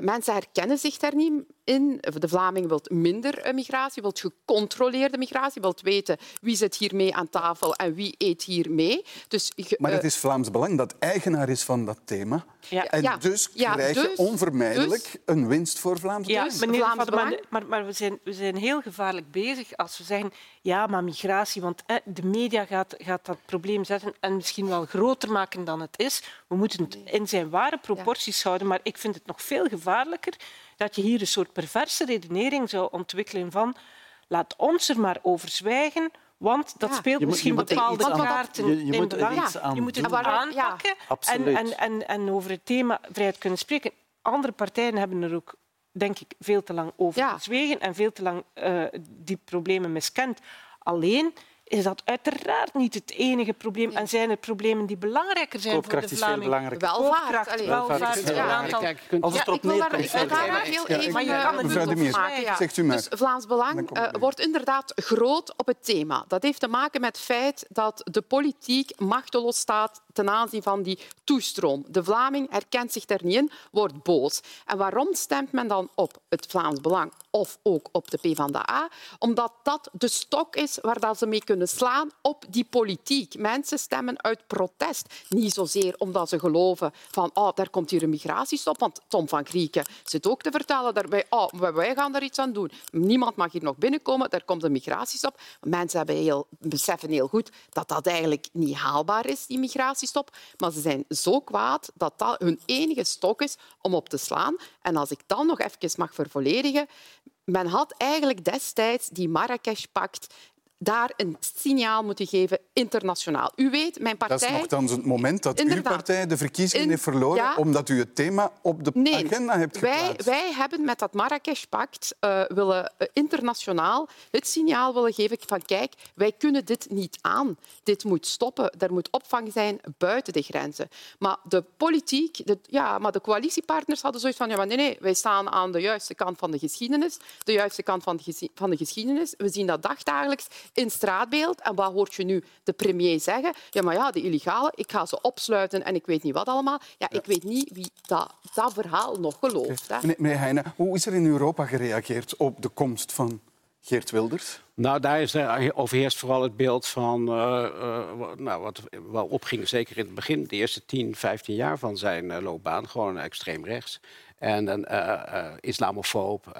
B: mensen herkennen zich daar niet in. De Vlaming wil minder migratie, wil gecontroleerde migratie, wil weten wie zit hier mee aan tafel en wie eet hier mee. Dus,
A: maar het is Vlaams Belang dat eigenaar is van dat thema.
B: Ja.
A: En
B: ja.
A: dus
B: ja,
A: krijg je
B: dus,
A: onvermijdelijk
B: dus,
A: een winst voor Vlaams
D: ja,
A: Belang.
D: Meneer
B: Vlaams
D: maar, maar, maar, we, zijn, we zijn heel gevaarlijk bezig als we zeggen ja, maar migratie, want eh, de media gaat, gaat dat probleem zetten en misschien wel groter maken dan het is. We moeten het in zijn ware proporties houden, maar ik vind het nog veel gevaarlijker dat je hier een soort perverse redenering zou ontwikkelen van laat ons er maar over zwijgen, want dat
B: ja.
D: speelt
C: je
D: misschien bepaalde kaarten
C: je, je
D: in
C: moet
D: belang.
C: iets aan
D: Je moet het
C: doen.
D: aanpakken en, en, en, en over het thema vrijheid kunnen spreken. Andere partijen hebben er ook denk ik, veel te lang over
B: Ja.
D: gezwegen en veel te lang uh, die problemen miskend. Alleen is dat uiteraard niet het enige probleem. En zijn er problemen die belangrijker zijn voor de
C: is veel
D: Vlaming?
C: belangrijker.
B: Welvaart.
D: Welvaart,
C: belangrijker. Als het
B: Ja,
C: erop
B: ik wil daar,
C: neerkomt,
B: ik wil daar heel
A: Ja,
B: even
D: Maar je
B: eh,
D: kan het
B: een
A: Mevrouw
B: punt
A: de Meer,
B: maken. Ja.
A: zegt u maar.
B: Dus Vlaams Belang uh,
A: weer.
B: wordt inderdaad groot op het thema. Dat heeft te maken met het feit dat de politiek machteloos staat ten aanzien van die toestroom. De Vlaming herkent zich daar niet in, wordt boos. En waarom stemt men dan op het Vlaams Belang of ook op de PvdA? Omdat dat de stok is waar dat ze mee kunnen slaan op die politiek. Mensen stemmen uit protest. Niet zozeer omdat ze geloven van oh, daar komt hier een migratiestop. Want Tom van Grieken zit ook te vertellen daarbij oh, wij gaan er iets aan doen. Niemand mag hier nog binnenkomen, daar komt een migratiestop. Mensen hebben heel, beseffen heel goed dat dat eigenlijk niet haalbaar is, die migratiestop. Maar ze zijn zo kwaad dat dat hun enige stok is om op te slaan. En als ik dan nog even mag vervolledigen, men had eigenlijk destijds die Marrakesh-pact daar een signaal moeten geven internationaal. U weet, mijn partij...
A: Dat is nogthans het moment dat uw partij de verkiezingen
B: In-
A: heeft verloren
B: Ja.
A: omdat u het thema op de
B: Nee,
A: agenda hebt
B: wij,
A: geplaatst.
B: wij hebben met dat Marrakesh-pact eh, willen eh, internationaal het signaal willen geven van kijk, wij kunnen dit niet aan. Dit moet stoppen. Er moet opvang zijn buiten de grenzen. Maar de politiek, de, ja, maar de coalitiepartners hadden zoiets van ja, maar nee, nee, wij staan aan de juiste kant van de geschiedenis. De juiste kant van de, van de geschiedenis. We zien dat dagdagelijks in straatbeeld. En wat hoort je nu de premier zeggen? Ja, maar ja, de illegale, ik ga ze opsluiten en ik weet niet wat allemaal. Ja, ik weet niet wie dat, dat verhaal nog gelooft. Hè.
A: Meneer, meneer Heijnen, hoe is er in Europa gereageerd op de komst van Geert Wilders?
E: Nou, daar is, er overheerst vooral het beeld van eh, eh, nou, wat wel opging, zeker in het begin, de eerste 10, 15 jaar van zijn eh, loopbaan, gewoon extreem rechts. En een eh, eh, islamofoob.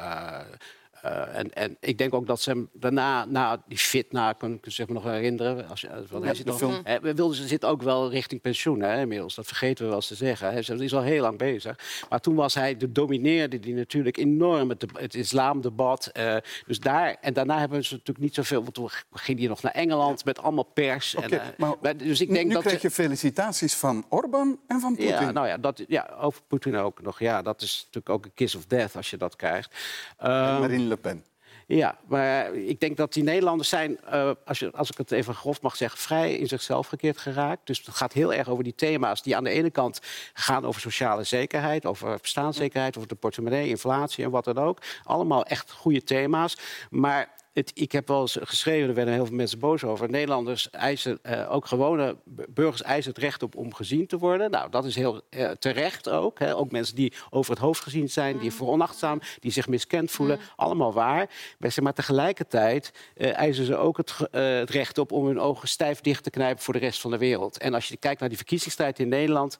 E: Eh, en, en ik denk ook dat ze hem daarna, na die fit, na, kan ik zich nog herinneren. Als want
A: Ja,
E: hij zit
A: de
E: nog,
A: film.
E: hè, Wilders zit ook wel richting pensioen hè, inmiddels. Dat vergeten we wel eens te zeggen. Hij is- al heel lang bezig. Maar toen was hij, de domineerde die natuurlijk enorm het, het islamdebat. eh, dus daar, en daarna hebben ze natuurlijk niet zoveel. Want toen ging hij nog naar Engeland met allemaal pers.
A: Oké,
E: en, eh,
A: maar
E: maar dus ik
A: nu-
E: denk
A: nu
E: dat
A: krijg je felicitaties van Orbán en van Poetin.
E: ja, nou ja, dat, ja, over Poetin ook nog. Ja, dat is natuurlijk ook een kiss of death als je dat krijgt. Ehm,
A: Pen.
E: ja, maar ik denk dat die Nederlanders zijn, eh, als, je, als ik het even grof mag zeggen, vrij in zichzelf gekeerd geraakt. Dus het gaat heel erg over die thema's die aan de ene kant gaan over sociale zekerheid, over bestaanszekerheid, over de portemonnee, inflatie en wat dan ook. Allemaal echt goede thema's. Maar het, ik heb wel eens geschreven, er werden heel veel mensen boos over. Nederlanders eisen, eh, ook gewone burgers eisen het recht op om gezien te worden. Nou, dat is heel eh, terecht ook. Hè. Ook mensen die over het hoofd gezien zijn, die veronachtzaam, die zich miskend voelen. Allemaal waar. Maar, zeg maar tegelijkertijd eh, eisen ze ook het, eh, het recht op om hun ogen stijf dicht te knijpen voor de rest van de wereld. En als je kijkt naar die verkiezingsstrijd in Nederland,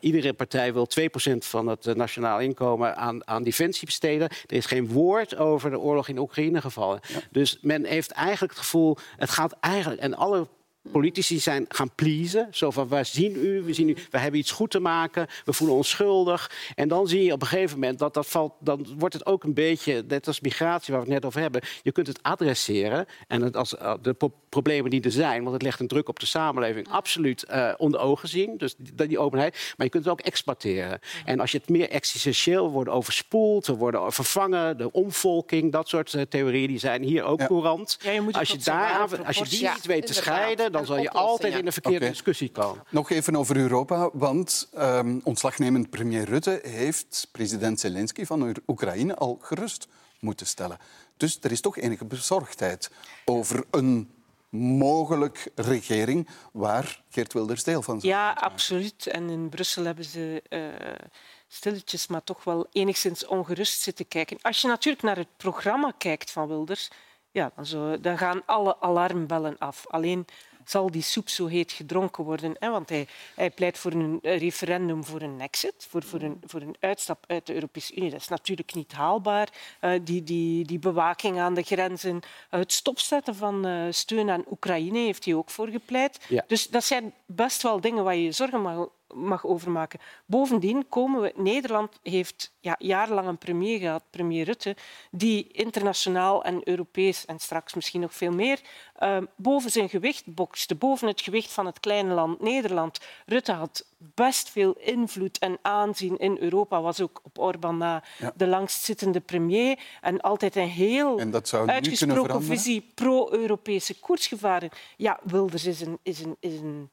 E: iedere partij wil 2% van het nationaal inkomen aan, aan defensie besteden. Er is geen woord over de oorlog in Oekraïne gevallen. Dus men heeft eigenlijk het gevoel, het gaat eigenlijk, en alle Politici zijn gaan pleasen. Zo van, wij zien u, we zien u, we hebben iets goed te maken, we voelen ons schuldig. En dan zie je op een gegeven moment dat dat valt, dan wordt het ook een beetje, net als migratie waar we het net over hebben, je kunt het adresseren en het als, eh, de pro- problemen die er zijn, want het legt een druk op de samenleving, absoluut eh, onder ogen zien. Dus die, die openheid. Maar je kunt het ook exporteren. En als je het meer existentieel wordt overspoeld, we worden vervangen, de omvolking, dat soort eh, theorieën, die zijn hier ook courant.
D: Ja, je moet het
E: als, je daar, als je die niet weet te scheiden, dan zal je altijd in een verkeerde discussie komen.
A: Nog even over Europa, want ehm, ontslagnemend premier Rutte heeft president Zelensky van Oekraïne al gerust moeten stellen. Dus er is toch enige bezorgdheid over een mogelijk regering waar Geert Wilders deel van zou
D: Ja, absoluut. En in Brussel hebben ze eh, stilletjes, maar toch wel enigszins ongerust zitten kijken. Als je natuurlijk naar het programma kijkt van Wilders, ja, dan, zo, dan gaan alle alarmbellen af. Alleen zal die soep zo heet gedronken worden. Hè? Want hij, hij pleit voor een referendum voor een exit, voor, voor, een, voor een uitstap uit de Europese Unie. Dat is natuurlijk niet haalbaar. Eh, die, die, die bewaking aan de grenzen, eh, het stopzetten van eh, steun aan Oekraïne heeft hij ook voor gepleit.
E: Ja.
D: Dus dat zijn best wel dingen waar je je zorgen mag, mag over maken. Bovendien komen we... Nederland heeft ja, jarenlang een premier gehad, premier Rutte, die internationaal en Europees en straks misschien nog veel meer eh, boven zijn gewicht bokste, boven het gewicht van het kleine land Nederland. Rutte had best veel invloed en aanzien in Europa, was ook op Orbán na
A: Ja.
D: de langstzittende premier en altijd een heel uitgesproken visie pro-Europese koers gevaren. Ja, Wilders is een, is een, is een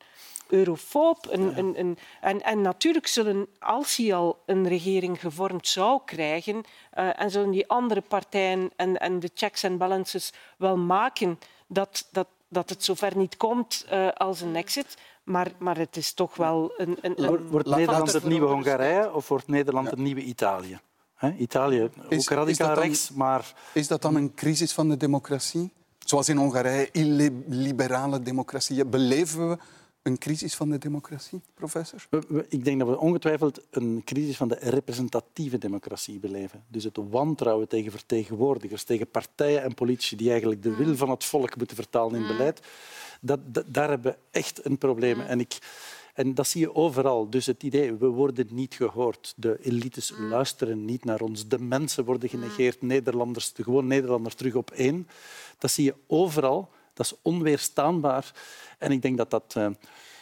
D: eurofoob. Een, een, een, en, en natuurlijk zullen, als hij al een regering gevormd zou krijgen, eh, en zullen die andere partijen en, en de checks en balances wel maken dat, dat, dat het zover niet komt eh, als een exit. Maar, maar het is toch wel een... een, een
C: Wordt, Nederland het nieuwe Hongarije of wordt Nederland het nieuwe Italië? Hè? Italië, ook
A: is
C: radicaal
A: dat dan-
C: rechts, maar
A: Is dat dan een crisis van de democratie? Zoals in Hongarije, illiberale democratieën. Beleven we een crisis van de democratie, professor?
C: ik denk dat we ongetwijfeld een crisis van de representatieve democratie beleven. Dus het wantrouwen tegen vertegenwoordigers, tegen partijen en politici die eigenlijk de wil van het volk moeten vertalen in beleid. Dat, dat- daar hebben we echt een probleem. En ik... En dat zie je overal. Dus het idee, we worden niet gehoord. De elites luisteren niet naar ons. De mensen worden genegeerd. Nederlanders, de gewoon Nederlanders terug op één. Dat zie je overal. Dat is onweerstaanbaar. En ik denk dat dat... Uh,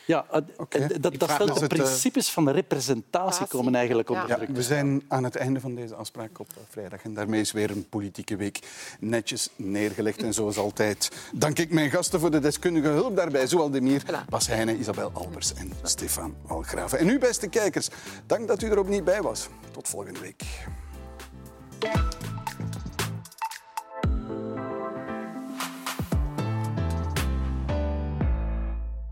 C: ja, okay. dat, dat stelt de principes van de representatie komen eigenlijk onder druk.
A: Ja, we zijn aan het einde van deze afspraak op vrijdag. En daarmee is weer een politieke week netjes neergelegd. En zoals altijd dank ik mijn gasten voor de deskundige hulp daarbij. Zoal Demir, Bas Heijnen, Isabel Albers en Stefan Walgraven. En u, beste kijkers, dank dat u er ook niet bij was. Tot volgende week.